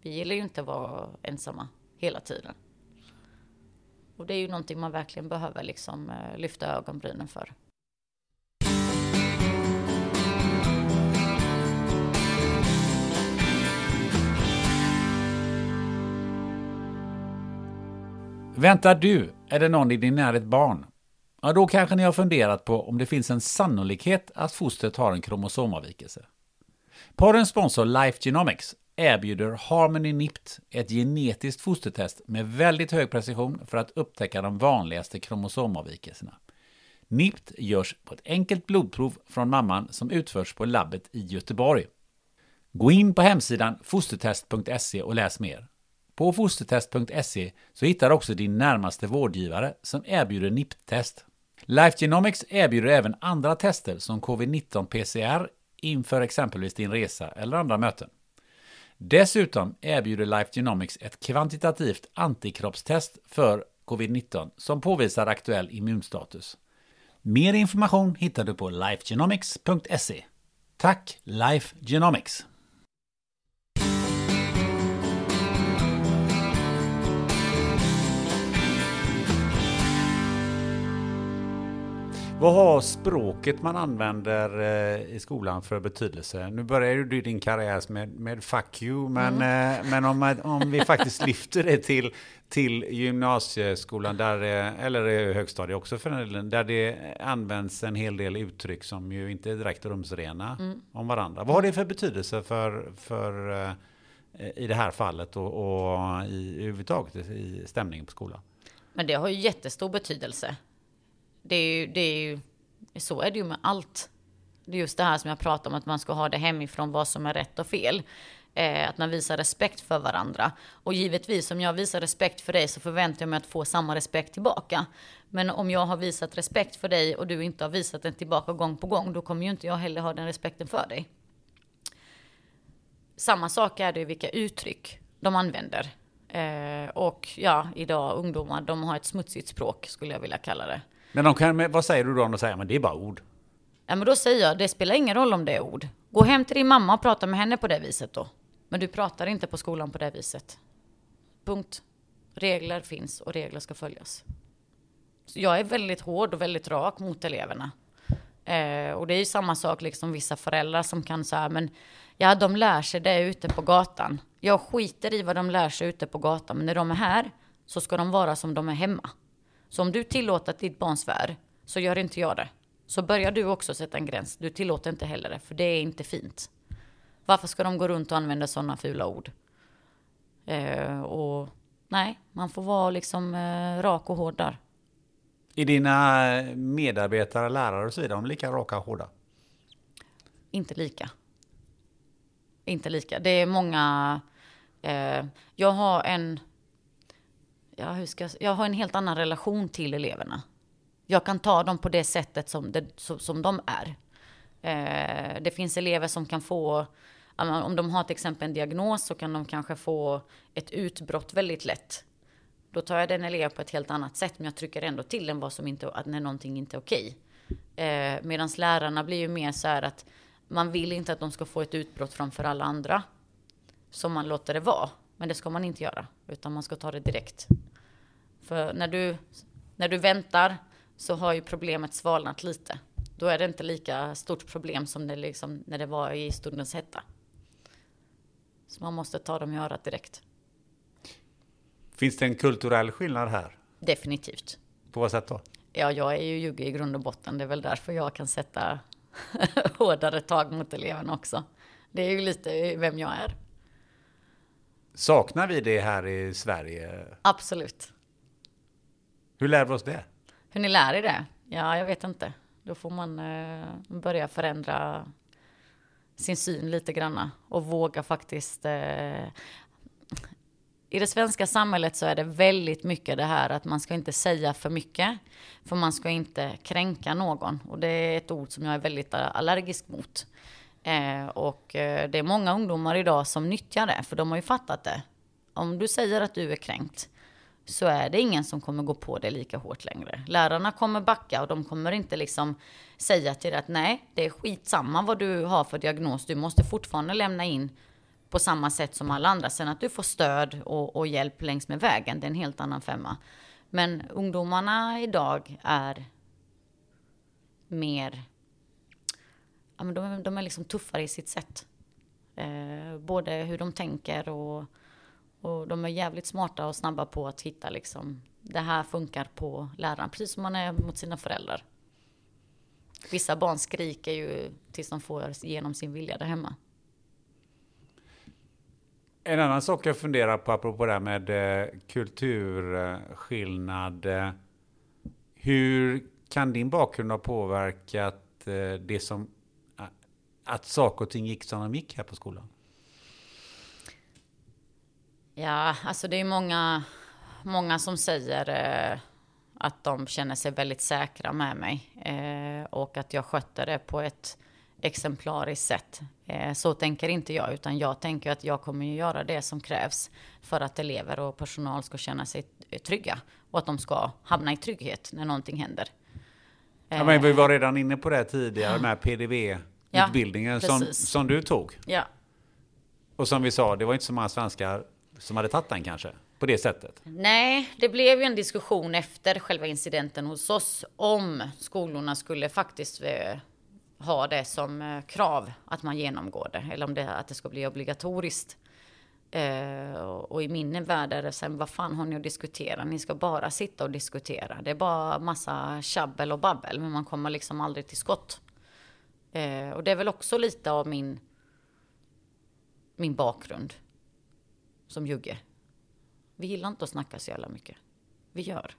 Vi gillar ju inte att vara ensamma hela tiden. Och det är ju någonting man verkligen behöver liksom eh, lyfta ögonbrynen för. Väntar du eller någon i din närhet barn? Ja, då kanske ni har funderat på om det finns en sannolikhet att fostret har en kromosomavvikelse. Porrens sponsor Life Genomics erbjuder Harmony NIPT, ett genetiskt fostertest med väldigt hög precision för att upptäcka de vanligaste kromosomavvikelserna. NIPT görs på ett enkelt blodprov från mamman som utförs på labbet i Göteborg. Gå in på hemsidan fostertest.se och läs mer. På fostertest.se så hittar du också din närmaste vårdgivare som erbjuder NIPT-test. Life Genomics erbjuder även andra tester som covid-19 PCR inför exempelvis din resa eller andra möten. Dessutom erbjuder Life Genomics ett kvantitativt antikroppstest för covid-19 som påvisar aktuell immunstatus. Mer information hittar du på lifegenomics.se. Tack Life Genomics! Vad har språket man använder eh, i skolan för betydelse? Nu börjar du din karriär med, med fuck you, men, mm. eh, men om, om vi faktiskt lyfter det till, till gymnasieskolan, där, eller högstadiet också för den där det används en hel del uttryck som ju inte är direkt rumsrena mm. om varandra. Vad har det för betydelse för, för eh, i det här fallet och, och i överhuvudtaget i stämningen på skolan? Men det har ju jättestor betydelse. Det är ju, det är ju, så är det ju med allt. Det är just det här som jag pratar om, att man ska ha det hemifrån, vad som är rätt och fel. Eh, att man visar respekt för varandra. Och givetvis, om jag visar respekt för dig så förväntar jag mig att få samma respekt tillbaka. Men om jag har visat respekt för dig och du inte har visat den tillbaka gång på gång, då kommer ju inte jag heller ha den respekten för dig. Samma sak är det i vilka uttryck de använder. Eh, och ja, idag ungdomar, de har ett smutsigt språk skulle jag vilja kalla det. Men de kan, vad säger du då om de säger men det är bara ord? Ja men då säger jag, det spelar ingen roll om det är ord. Gå hem till din mamma och prata med henne på det viset då. Men du pratar inte på skolan på det viset. Punkt. Regler finns och regler ska följas. Så jag är väldigt hård och väldigt rak mot eleverna. Eh, och det är ju samma sak liksom vissa föräldrar som kan säga, men ja, de lär sig det ute på gatan. Jag skiter i vad de lär sig ute på gatan, men när de är här så ska de vara som de är hemma. Så om du tillåter att ditt barn svär, så gör inte jag det. Så börjar du också sätta en gräns. Du tillåter inte heller det, för det är inte fint. Varför ska de gå runt och använda sådana fula ord? Eh, och nej, man får vara liksom eh, rak och hård där. Är dina medarbetare, lärare och så vidare, de lika raka och hårda? Inte lika. Inte lika. Det är många... Eh, jag har en ja, hur ska, jag har en helt annan relation till eleverna. Jag kan ta dem på det sättet som, det, som de är. Eh, det finns elever som kan få, om de har till exempel en diagnos så kan de kanske få ett utbrott väldigt lätt. Då tar jag den eleven på ett helt annat sätt, men jag trycker ändå till den vad som inte, att när någonting inte är okej. Eh, Medan lärarna blir ju mer så här att man vill inte att de ska få ett utbrott framför alla andra. Så man låter det vara. Men det ska man inte göra, utan man ska ta det direkt. För när du, när du väntar så har ju problemet svalnat lite. Då är det inte lika stort problem som det liksom, när det var i stundens hetta. Så man måste ta dem i örat direkt. Finns det en kulturell skillnad här? Definitivt. På vad sätt då? Ja, jag är ju jugge i grund och botten. Det är väl därför jag kan sätta hårdare tag mot eleverna också. Det är ju lite vem jag är. Saknar vi det här i Sverige? Absolut. Hur lär vi oss det? Hur ni lär er det? Ja, jag vet inte. Då får man eh, börja förändra sin syn lite granna och våga faktiskt. Eh, I det svenska samhället så är det väldigt mycket det här att man ska inte säga för mycket, för man ska inte kränka någon och det är ett ord som jag är väldigt allergisk mot. Eh, och eh, det är många ungdomar idag som nyttjar det, för de har ju fattat det. Om du säger att du är kränkt, så är det ingen som kommer gå på det lika hårt längre. Lärarna kommer backa och de kommer inte liksom säga till dig att nej, det är skitsamma vad du har för diagnos. Du måste fortfarande lämna in på samma sätt som alla andra. Sen att du får stöd och, och hjälp längs med vägen, det är en helt annan femma. Men ungdomarna idag är mer ja, men de, de är liksom tuffare i sitt sätt. Eh, både hur de tänker och, och de är jävligt smarta och snabba på att hitta liksom, det här funkar på läraren, precis som man är mot sina föräldrar. Vissa barn skriker ju tills de får igenom sin vilja där hemma. En annan sak jag funderar på, apropå det här med eh, kulturskillnad. Eh, hur kan din bakgrund ha påverkat eh, det som att saker och ting gick som de gick här på skolan? Ja, alltså det är många, många som säger eh, att de känner sig väldigt säkra med mig eh, och att jag skötte det på ett exemplariskt sätt. Eh, så tänker inte jag, utan jag tänker att jag kommer att göra det som krävs för att elever och personal ska känna sig trygga och att de ska hamna i trygghet när någonting händer. Ja, men vi var redan inne på det tidigare med PDV-utbildningen ja, som, som du tog. Ja. Och som vi sa, det var inte så många svenskar som hade tagit den kanske? På det sättet? Nej, det blev ju en diskussion efter själva incidenten hos oss om skolorna skulle faktiskt eh, ha det som eh, krav att man genomgår det eller om det, att det ska bli obligatoriskt. Uh, och i min värld är det sen, vad fan har ni att diskutera? Ni ska bara sitta och diskutera. Det är bara massa tjabbel och babbel, men man kommer liksom aldrig till skott. Uh, och det är väl också lite av min, min bakgrund som jugge. Vi gillar inte att snacka så jävla mycket. Vi gör.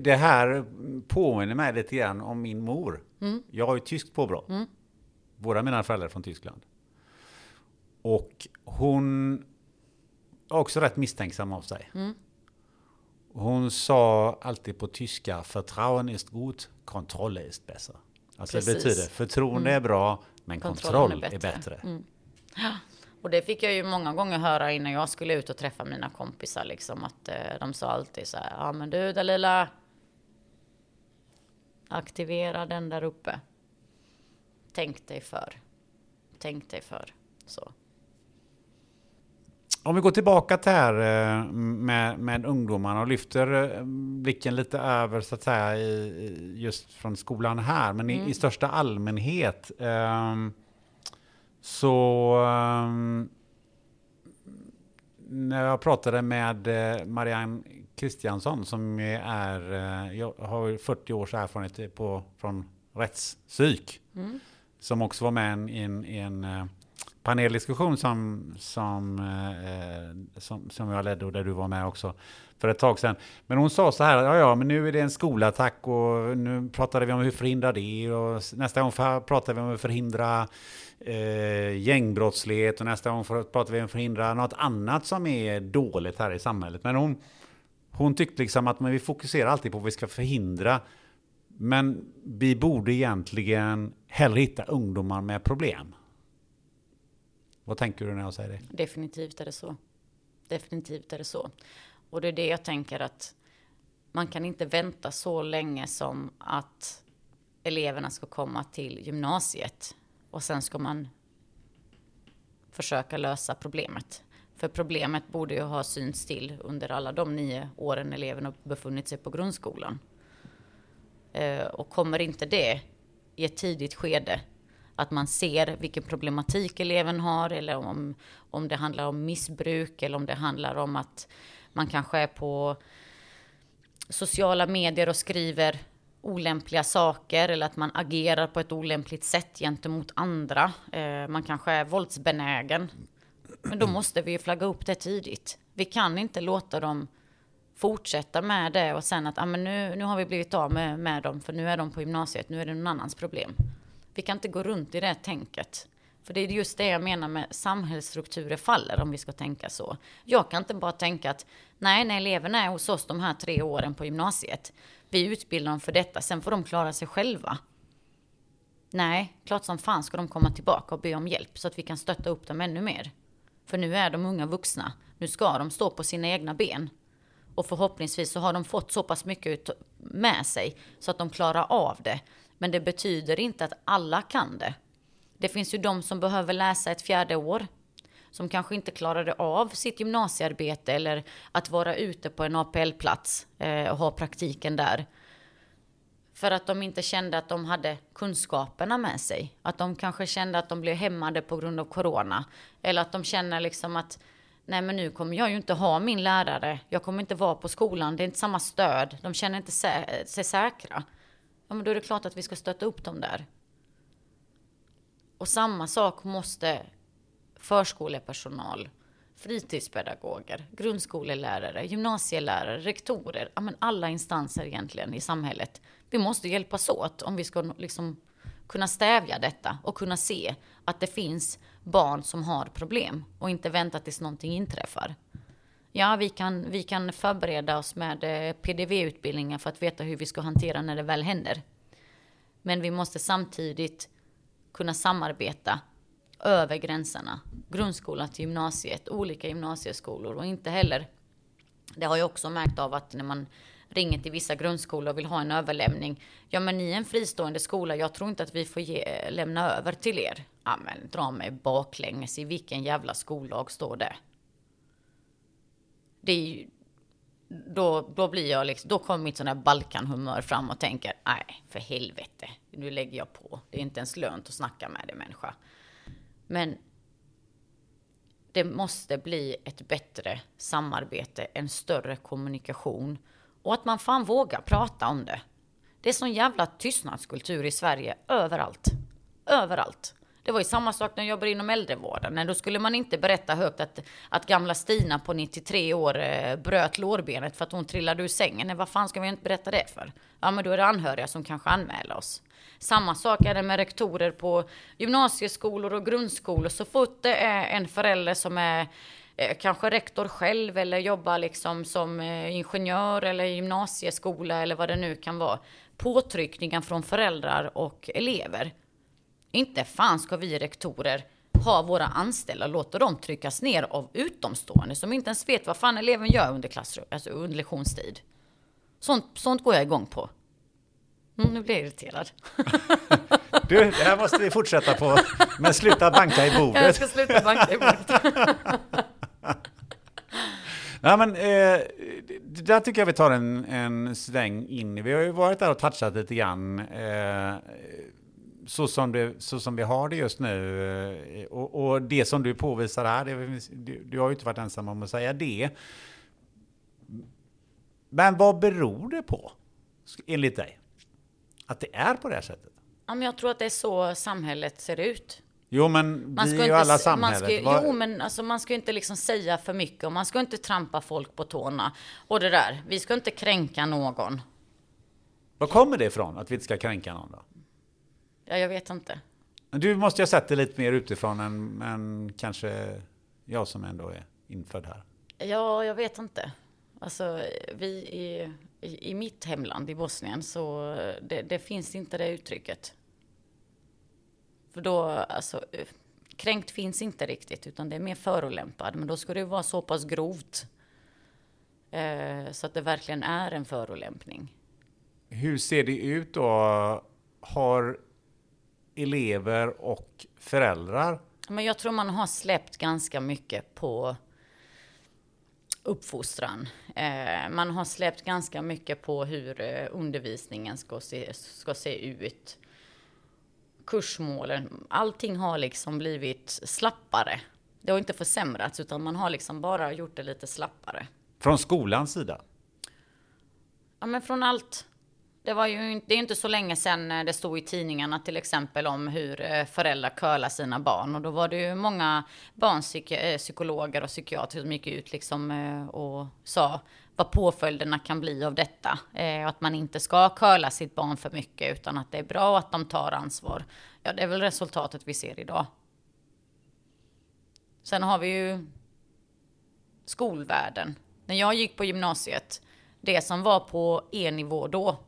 Det här påminner mig lite grann om min mor. Mm. Jag har ju tyskt påbrå. Mm. Båda mina föräldrar är från Tyskland. Och hon är också rätt misstänksam av sig. Mm. Hon sa alltid på tyska, förtrauen ist gut, kontroll ist besser. Alltså Precis. det betyder förtroende mm. är bra, men kontroll, kontroll är bättre. Är bättre. Mm. Och det fick jag ju många gånger höra innan jag skulle ut och träffa mina kompisar liksom att eh, de sa alltid så här, ja men du Dalila, aktivera den där uppe. Tänk dig för. Tänk dig för. Så. Om vi går tillbaka till här eh, med, med ungdomarna och lyfter eh, blicken lite över så att säga i, just från skolan här, men mm. i, i, största allmänhet. Um, så um, när jag pratade med eh, Marianne Kristiansson som är, eh, jag har 40 års erfarenhet på, från rättspsyk. Mm. Som också var med i en, i en eh, paneldiskussion som, som, eh, som, som jag ledde och där du var med också för ett tag sedan. Men hon sa så här, ja ja, men nu är det en skolattack och nu pratade vi om hur förhindra det och nästa gång pratar vi om att förhindra eh, gängbrottslighet och nästa gång pratar vi om att förhindra något annat som är dåligt här i samhället. Men hon, hon tyckte liksom att men vi fokuserar alltid på vad vi ska förhindra. Men vi borde egentligen hellre hitta ungdomar med problem. Vad tänker du när jag säger det? Definitivt är det så. Definitivt är det så. Och det är det jag tänker att man kan inte vänta så länge som att eleverna ska komma till gymnasiet och sen ska man försöka lösa problemet. För problemet borde ju ha synts till under alla de nio åren eleverna befunnit sig på grundskolan. Eh, och kommer inte det i ett tidigt skede, att man ser vilken problematik eleven har eller om, om det handlar om missbruk eller om det handlar om att man kanske är på sociala medier och skriver olämpliga saker eller att man agerar på ett olämpligt sätt gentemot andra. Eh, man kanske är våldsbenägen. Men då måste vi ju flagga upp det tidigt. Vi kan inte låta dem fortsätta med det och sen att ah, men nu, nu har vi blivit av med, med dem för nu är de på gymnasiet, nu är det någon annans problem. Vi kan inte gå runt i det tänket. För det är just det jag menar med samhällsstrukturer faller om vi ska tänka så. Jag kan inte bara tänka att nej, när eleverna är hos oss de här tre åren på gymnasiet, vi utbildar dem för detta, sen får de klara sig själva. Nej, klart som fan ska de komma tillbaka och be om hjälp så att vi kan stötta upp dem ännu mer. För nu är de unga vuxna. Nu ska de stå på sina egna ben. Och förhoppningsvis så har de fått så pass mycket med sig så att de klarar av det. Men det betyder inte att alla kan det. Det finns ju de som behöver läsa ett fjärde år. Som kanske inte klarade av sitt gymnasiearbete eller att vara ute på en APL-plats eh, och ha praktiken där. För att de inte kände att de hade kunskaperna med sig. Att de kanske kände att de blev hämmade på grund av corona. Eller att de känner liksom att nej men nu kommer jag ju inte ha min lärare. Jag kommer inte vara på skolan. Det är inte samma stöd. De känner inte sig säkra. Ja men då är det klart att vi ska stötta upp dem där. Och samma sak måste förskolepersonal, fritidspedagoger, grundskolelärare, gymnasielärare, rektorer, ja men alla instanser egentligen i samhället. Vi måste hjälpas åt om vi ska liksom kunna stävja detta och kunna se att det finns barn som har problem och inte vänta tills någonting inträffar. Ja, vi kan, vi kan förbereda oss med eh, PDV-utbildningar för att veta hur vi ska hantera när det väl händer. Men vi måste samtidigt kunna samarbeta över gränserna. Grundskolan till gymnasiet, olika gymnasieskolor och inte heller, det har jag också märkt av att när man ringer till vissa grundskolor och vill ha en överlämning. Ja, men ni är en fristående skola. Jag tror inte att vi får ge, eh, lämna över till er. Ja, men dra mig baklänges. I vilken jävla skollag står det? Det är ju, då, då blir jag liksom, då kommer mitt sån här Balkanhumör fram och tänker, nej, för helvete, nu lägger jag på. Det är inte ens lönt att snacka med dig människa. Men det måste bli ett bättre samarbete, en större kommunikation och att man fan vågar prata om det. Det är sån jävla tystnadskultur i Sverige överallt. Överallt. Det var ju samma sak när jag jobbade inom äldrevården. Nej, då skulle man inte berätta högt att, att gamla Stina på 93 år eh, bröt lårbenet för att hon trillade ur sängen. Nej, vad fan ska vi inte berätta det för? Ja, men då är det anhöriga som kanske anmäler oss. Samma sak är det med rektorer på gymnasieskolor och grundskolor. Så fort det är en förälder som är eh, kanske rektor själv eller jobbar liksom som eh, ingenjör eller gymnasieskola eller vad det nu kan vara. Påtryckningar från föräldrar och elever. Inte fan ska vi rektorer ha våra anställda och låta dem tryckas ner av utomstående som inte ens vet vad fan eleven gör under, klassrum, alltså under lektionstid. Sånt, sånt går jag igång på. Mm, nu blir jag irriterad. Du, det här måste vi fortsätta på. Men sluta banka i bordet. Jag ska sluta banka i bordet. Nej, men, eh, där tycker jag vi tar en, en sväng in. Vi har ju varit där och touchat lite grann. Eh, så, som det, så som vi har det just nu. Eh, och, och det som du påvisar här, det, du, du har ju inte varit ensam om att säga det. Men vad beror det på, enligt dig? Att det är på det här sättet? Ja, men jag tror att det är så samhället ser ut. Jo, men man vi är ju alla samhället. Man ska, jo, men alltså, man ska inte liksom säga för mycket och man ska inte trampa folk på tårna. Och det där, vi ska inte kränka någon. Var kommer det ifrån, att vi inte ska kränka någon då? Ja, jag vet inte. Du måste ju ha sett det lite mer utifrån än, än kanske jag som ändå är infödd här. Ja, jag vet inte. Alltså, vi i, i, i mitt hemland, i Bosnien, så det, det, finns inte det uttrycket. För då, alltså, kränkt finns inte riktigt, utan det är mer förolämpad. Men då ska det vara så pass grovt eh, så att det verkligen är en förolämpning. Hur ser det ut då? Har elever och föräldrar? Men jag tror man har släppt ganska mycket på uppfostran. Eh, man har släppt ganska mycket på hur eh, undervisningen ska se, ska se ut. Kursmålen, allting har liksom blivit slappare. Det har inte försämrats utan man har liksom bara gjort det lite slappare. Från skolans sida? Ja men från allt. Det var ju det är inte så länge sedan eh, det stod i tidningarna till exempel om hur eh, föräldrar curlar sina barn. Och då var det ju många barnpsykologer eh, och psykiatrer som gick ut liksom och sa vad påföljderna kan bli av detta. Eh, att man inte ska curla sitt barn för mycket utan att det är bra att de tar ansvar. Ja, det är väl resultatet vi ser idag. Sen har vi ju skolvärlden. När jag gick på gymnasiet, det som var på E-nivå då,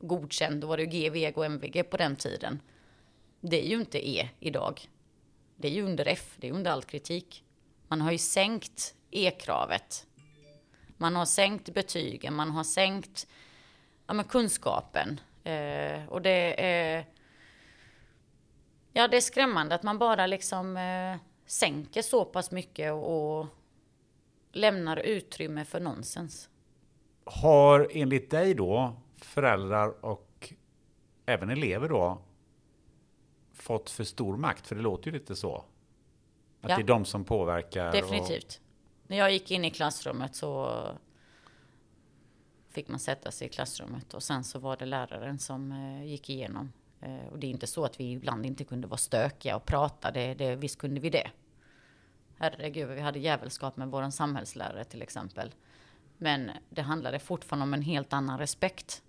godkänd, då var det G, VG och MVG på den tiden. Det är ju inte E idag. Det är ju under F, det är under all kritik. Man har ju sänkt E-kravet. Man har sänkt betygen, man har sänkt ja, men kunskapen. Eh, och det är... Ja, det är skrämmande att man bara liksom eh, sänker så pass mycket och, och lämnar utrymme för nonsens. Har enligt dig då föräldrar och även elever då fått för stor makt? För det låter ju lite så. Att ja. det är de som påverkar. Definitivt. Och... När jag gick in i klassrummet så fick man sätta sig i klassrummet och sen så var det läraren som eh, gick igenom. Eh, och det är inte så att vi ibland inte kunde vara stökiga och prata, det, det, visst kunde vi det. Herregud, vi hade jävelskap med våran samhällslärare till exempel. Men det handlade fortfarande om en helt annan respekt.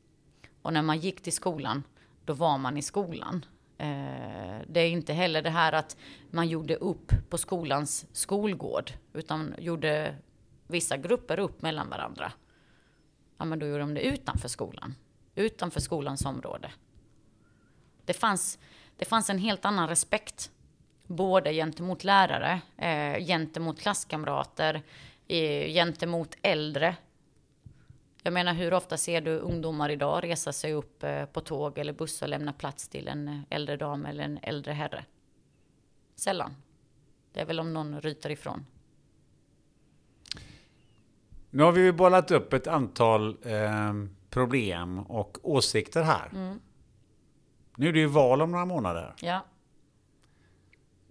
Och när man gick till skolan, då var man i skolan. Eh, det är inte heller det här att man gjorde upp på skolans skolgård, utan gjorde vissa grupper upp mellan varandra. Ja, men då gjorde de det utanför skolan, utanför skolans område. Det fanns, det fanns en helt annan respekt, både gentemot lärare, eh, gentemot klasskamrater, eh, gentemot äldre. Jag menar, hur ofta ser du ungdomar idag resa sig upp eh, på tåg eller buss och lämna plats till en äldre dam eller en äldre herre? Sällan. Det är väl om någon ryter ifrån. Nu har vi ju bollat upp ett antal eh, problem och åsikter här. Mm. Nu är det ju val om några månader. Ja.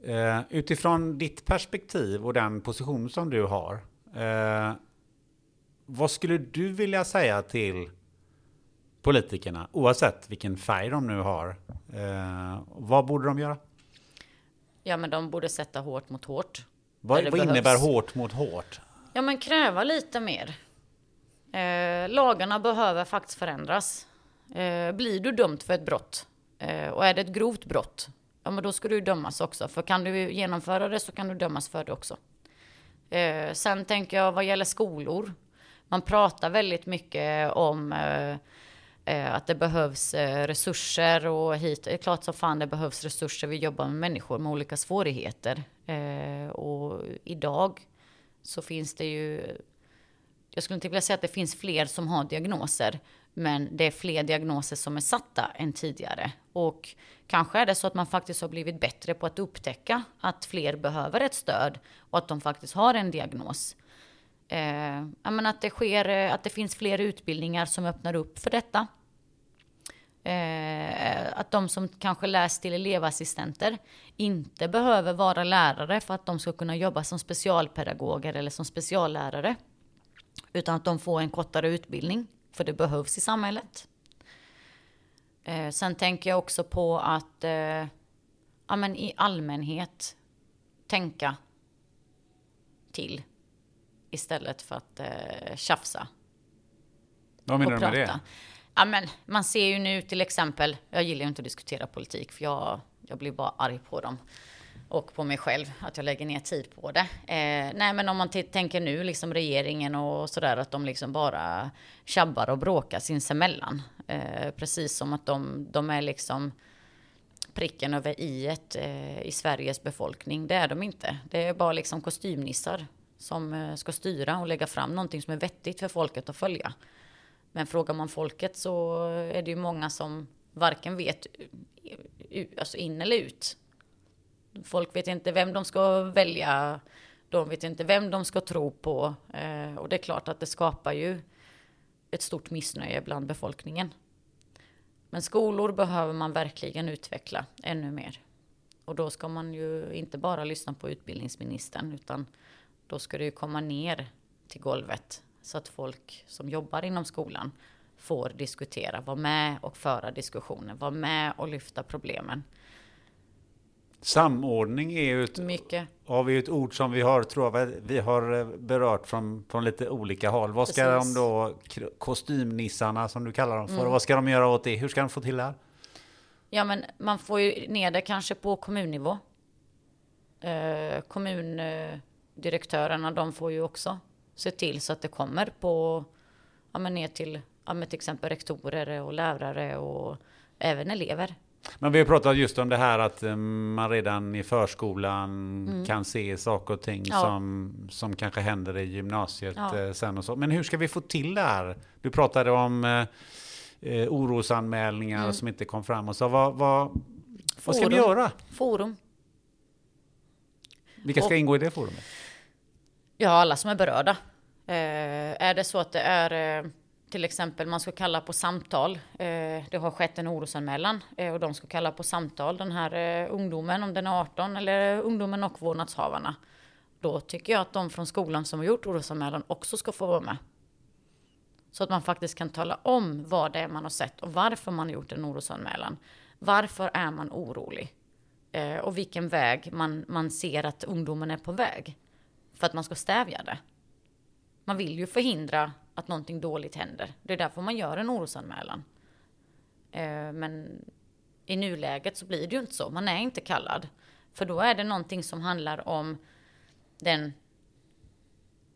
Eh, utifrån ditt perspektiv och den position som du har. Eh, vad skulle du vilja säga till politikerna, oavsett vilken färg de nu har? Eh, vad borde de göra? Ja, men de borde sätta hårt mot hårt. Vad, vad innebär hårt mot hårt? Ja, men kräva lite mer. Eh, lagarna behöver faktiskt förändras. Eh, blir du dömd för ett brott eh, och är det ett grovt brott, ja men då ska du dömas också. För kan du genomföra det så kan du dömas för det också. Eh, sen tänker jag vad gäller skolor. Man pratar väldigt mycket om eh, eh att det behövs eh, resurser och hit. Det är klart som fan det behövs resurser. Vi jobbar med människor med olika svårigheter. Eh, och idag så finns det ju... Jag skulle inte vilja säga att det finns fler som har diagnoser. Men det är fler diagnoser som är satta än tidigare. Och kanske är det så att man faktiskt har blivit bättre på att upptäcka att fler behöver ett stöd och att de faktiskt har en diagnos. Eh, att det sker, eh, att det finns fler utbildningar som öppnar upp för detta. Eh, att de som kanske läst till elevassistenter inte behöver vara lärare för att de ska kunna jobba som specialpedagoger eller som speciallärare. Utan att de får en kortare utbildning, för det behövs i samhället. Eh, sen tänker jag också på att eh, ja, men i allmänhet tänka till istället för att eh, tjafsa Vad menar du med prata. det? Ja, men man ser ju nu till exempel, jag gillar ju inte att diskutera politik för jag, jag blir bara arg på dem. Och på mig själv, att jag lägger ner tid på det. Eh, nej men om man tänker nu, liksom regeringen och sådär, att de liksom bara tjabbar och bråkar sinsemellan. Eh, precis som att de, de är liksom pricken över i eh, i Sveriges befolkning. Det är de inte. Det är bara liksom kostymnissar som eh, ska styra och lägga fram någonting som är vettigt för folket att följa. Men frågar man folket så är det ju många som varken vet alltså in eller ut. Folk vet inte vem de ska välja. De vet inte vem de ska tro på. Eh, och det är klart att det skapar ju ett stort missnöje bland befolkningen. Men skolor behöver man verkligen utveckla ännu mer. Och då ska man ju inte bara lyssna på utbildningsministern utan då ska det ju komma ner till golvet så att folk som jobbar inom skolan får diskutera, vara med och föra diskussioner, vara med och lyfta problemen. Samordning är ju ett, Mycket. har vi ett ord som vi har, tror jag, vi har eh, berört från, från lite olika håll. Vad ska Precis. de då, kostymnissarna som du kallar dem för, Mm. vad ska de göra åt det? Hur ska de få till det här? Ja, men man får ju ner det kanske på kommunnivå. Eh, kommundirektörerna, de får ju också se till så att det kommer på, ja men ner till, ja men till exempel rektorer och lärare och även elever. Men vi har pratat just om det här att eh, man redan i förskolan kan se saker och ting Mm. Ja. som, som kanske händer i gymnasiet Ja. eh, sen och så. Men hur ska vi få till det här? Du pratade om eh, eh, orosanmälningar som inte kom fram och så. Vad, vad, vad ska vi Mm. Göra? Forum. Vilka ska Och- ingå i det forumet? Ja, alla som är berörda. Eh, är det så att det är eh, till exempel man ska kalla på samtal. Eh, det har skett en orosanmälan eh, och de ska kalla på samtal den här eh, ungdomen om den är 18 eller ungdomen och vårdnadshavarna. Då tycker jag att de från skolan som har gjort orosanmälan också ska få vara med. Så att man faktiskt kan tala om vad det är man har sett och varför man har gjort en orosanmälan. Varför är man orolig? Eh, och vilken väg man, man ser att ungdomen är på väg för att man ska stävja det. Man vill ju förhindra att någonting dåligt händer. Det är därför man gör en orosanmälan. Eh, men i nuläget så blir det ju inte så. Man är inte kallad. För då är det någonting som handlar om den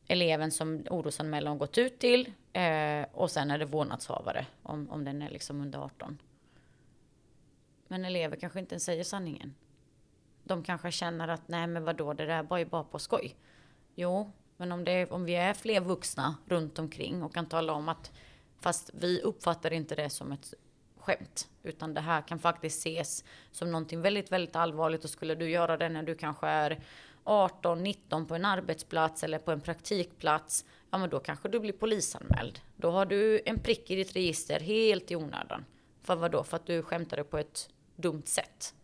eleven som orosanmälan har gått ut till. Eh, och sen är det vårdnadshavare om, om den är liksom under 18. Men elever kanske inte ens säger sanningen. De kanske känner att nej men vadå det där var ju bara på skoj. Jo, men om, det, om vi är fler vuxna runt omkring och kan tala om att fast vi uppfattar inte det som ett skämt. Utan det här kan faktiskt ses som någonting väldigt, väldigt allvarligt. Och skulle du göra det när du kanske är 18, 19 på en arbetsplats eller på en praktikplats. Ja, men då kanske du blir polisanmäld. Då har du en prick i ditt register helt i onödan. För vad då? För att du skämtade på ett dumt sätt.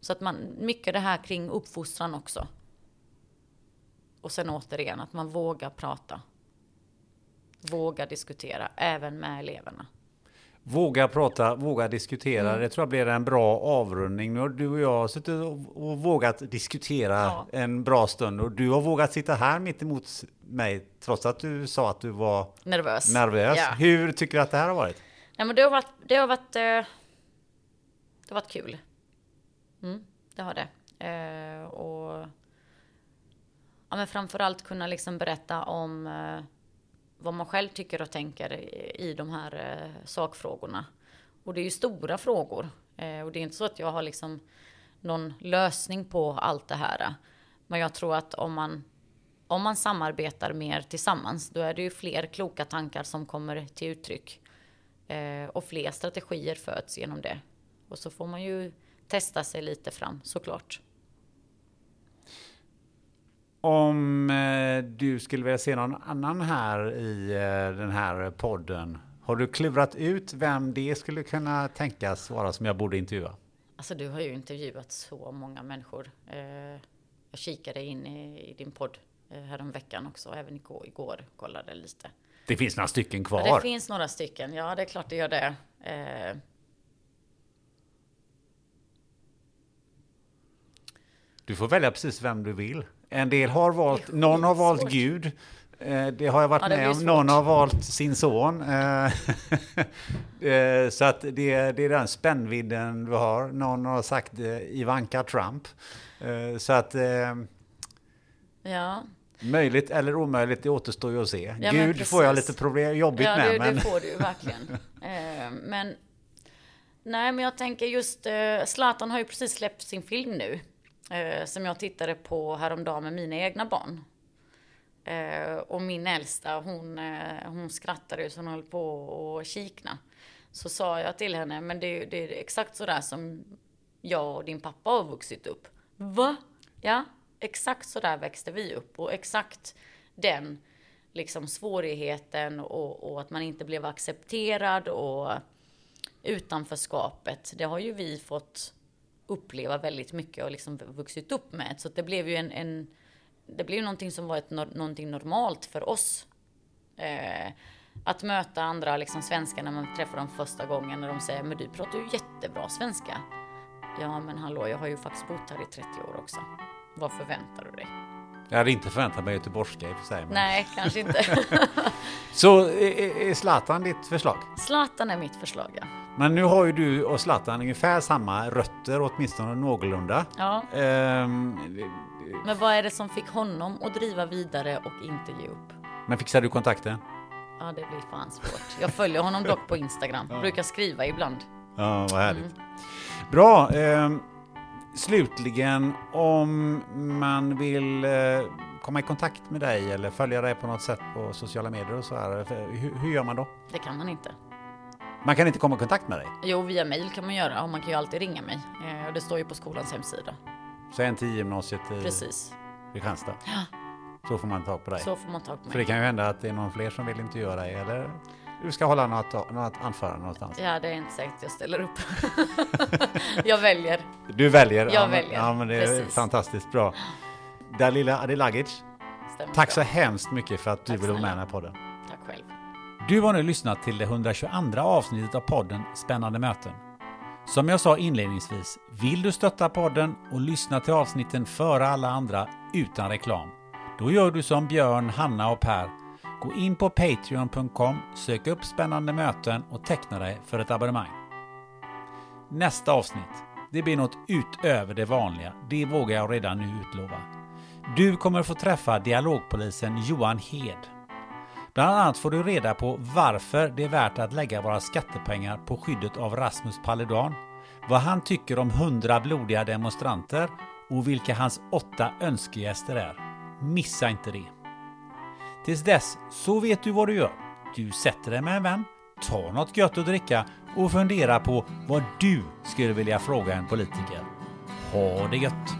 Så att man, mycket det här kring uppfostran också. Och sen återigen att man vågar prata. Våga diskutera, även med eleverna. Våga prata, våga diskutera. Mm. Det tror jag blir en bra avrundning. Nu har du och jag suttit och vågat diskutera ja. en bra stund. Och du har vågat sitta här mitt emot mig trots att du sa att du var nervös. nervös. Ja. Hur tycker du att det här har varit? Ja, men det har varit, det har varit, eh, det har varit kul. Mm, det har det. Eh, och ja, men framförallt kunna liksom berätta om eh, vad man själv tycker och tänker i de här eh, sakfrågorna. Och det är ju stora frågor. Eh, och det är inte så att jag har liksom någon lösning på allt det här. Men jag tror att om man, om man samarbetar mer tillsammans, då är det ju fler kloka tankar som kommer till uttryck. Eh, och fler strategier föds genom det. Och så får man ju testa sig lite fram såklart. Om eh, du skulle vilja se någon annan här i eh, den här podden, har du klurat ut vem det skulle kunna tänkas vara som jag borde intervjua? Alltså du har ju intervjuat så många människor. Eh, jag kikade in i, din podd häromveckan också, även igår, igår kollade lite. Det finns några stycken kvar. Ja, det finns några stycken, ja det är klart det gör det. Du får välja precis vem du vill. En del har valt, någon har valt Gud. Eh, det har jag varit ja, med om. Någon har valt sin son. Eh, eh, så att det, det är den spännvidden du har. Någon har sagt Ivanka Trump. Så att... Ja. Möjligt eller omöjligt, det återstår ju att se. Ja, Gud får jag lite problem, jobbigt ja, med. Det, men... det får du verkligen. men nej, men jag tänker just Zlatan har ju precis släppt sin film nu eh, som jag tittade på häromdagen med mina egna barn. Eh, och min äldsta, hon, eh, hon skrattade så hon höll på att kikna. Så sa jag till henne, men det, det är exakt sådär som jag och din pappa har vuxit upp. Va? Ja, exakt sådär växte vi upp och exakt den liksom svårigheten och, och, att man inte blev accepterad och utanförskapet. Det har ju vi fått uppleva väldigt mycket och liksom vuxit upp med. Så det blev ju en, en det blev någonting som var ett, någonting normalt för oss. Eh, att möta andra liksom svenskar när man träffar dem första gången när de säger men du pratar ju jättebra svenska. Ja men hallå, jag har ju faktiskt bott här i 30 år också. Vad förväntar du dig? Jag hade inte förväntat mig göteborgska i och för sig. Men... Nej, kanske inte. Så är Zlatan ditt förslag? Zlatan är mitt förslag, ja. Men nu har ju du och Zlatan ungefär samma rötter, åtminstone någorlunda. Ja. Um, men vad är det som fick honom att driva vidare och inte ge upp? Men fixar du kontakten? Ja, det blir fan svårt. Jag följer honom dock på Instagram. Ja. Brukar skriva ibland. Ja, vad härligt. Mm. Bra. Eh, slutligen, om man vill eh, komma i kontakt med dig eller följa dig på något sätt på sociala medier och så här, hur, hur gör man då? Det kan man inte. Man kan inte komma i kontakt med dig? Jo, via mail kan man göra och man kan ju alltid ringa mig. Eh, det står ju på skolans hemsida. Så en till gymnasiet i Precis. Kristianstad? Ja. Så får man tag på dig? Så får man tag på mig. För det kan ju hända att det är någon fler som vill intervjua dig eller du ska hålla något, något anförande någonstans? Ja, det är inte säkert jag ställer upp. jag väljer. Du väljer? Jag ja, väljer. Ja, men det är Precis. fantastiskt bra. Dalila Adilagic, Stämmer tack så hemskt mycket för att du ville vara med i den här podden. Tack själv. Du har nu lyssnat till det 122 avsnittet av podden Spännande möten. Som jag sa inledningsvis, vill du stötta podden och lyssna till avsnitten före alla andra utan reklam? Då gör du som Björn, Hanna och Per. Gå in på Patreon.com, sök upp spännande möten och teckna dig för ett abonnemang. Nästa avsnitt, det blir något utöver det vanliga. Det vågar jag redan nu utlova. Du kommer få träffa dialogpolisen Johan Hed. Bland annat får du reda på varför det är värt att lägga våra skattepengar på skyddet av Rasmus Paludan, vad han tycker om hundra blodiga demonstranter och vilka hans åtta önskegäster är. Missa inte det! Tills dess så vet du vad du gör. Du sätter dig med en vän, tar något gött att dricka och funderar på vad du skulle vilja fråga en politiker. Ha det gött!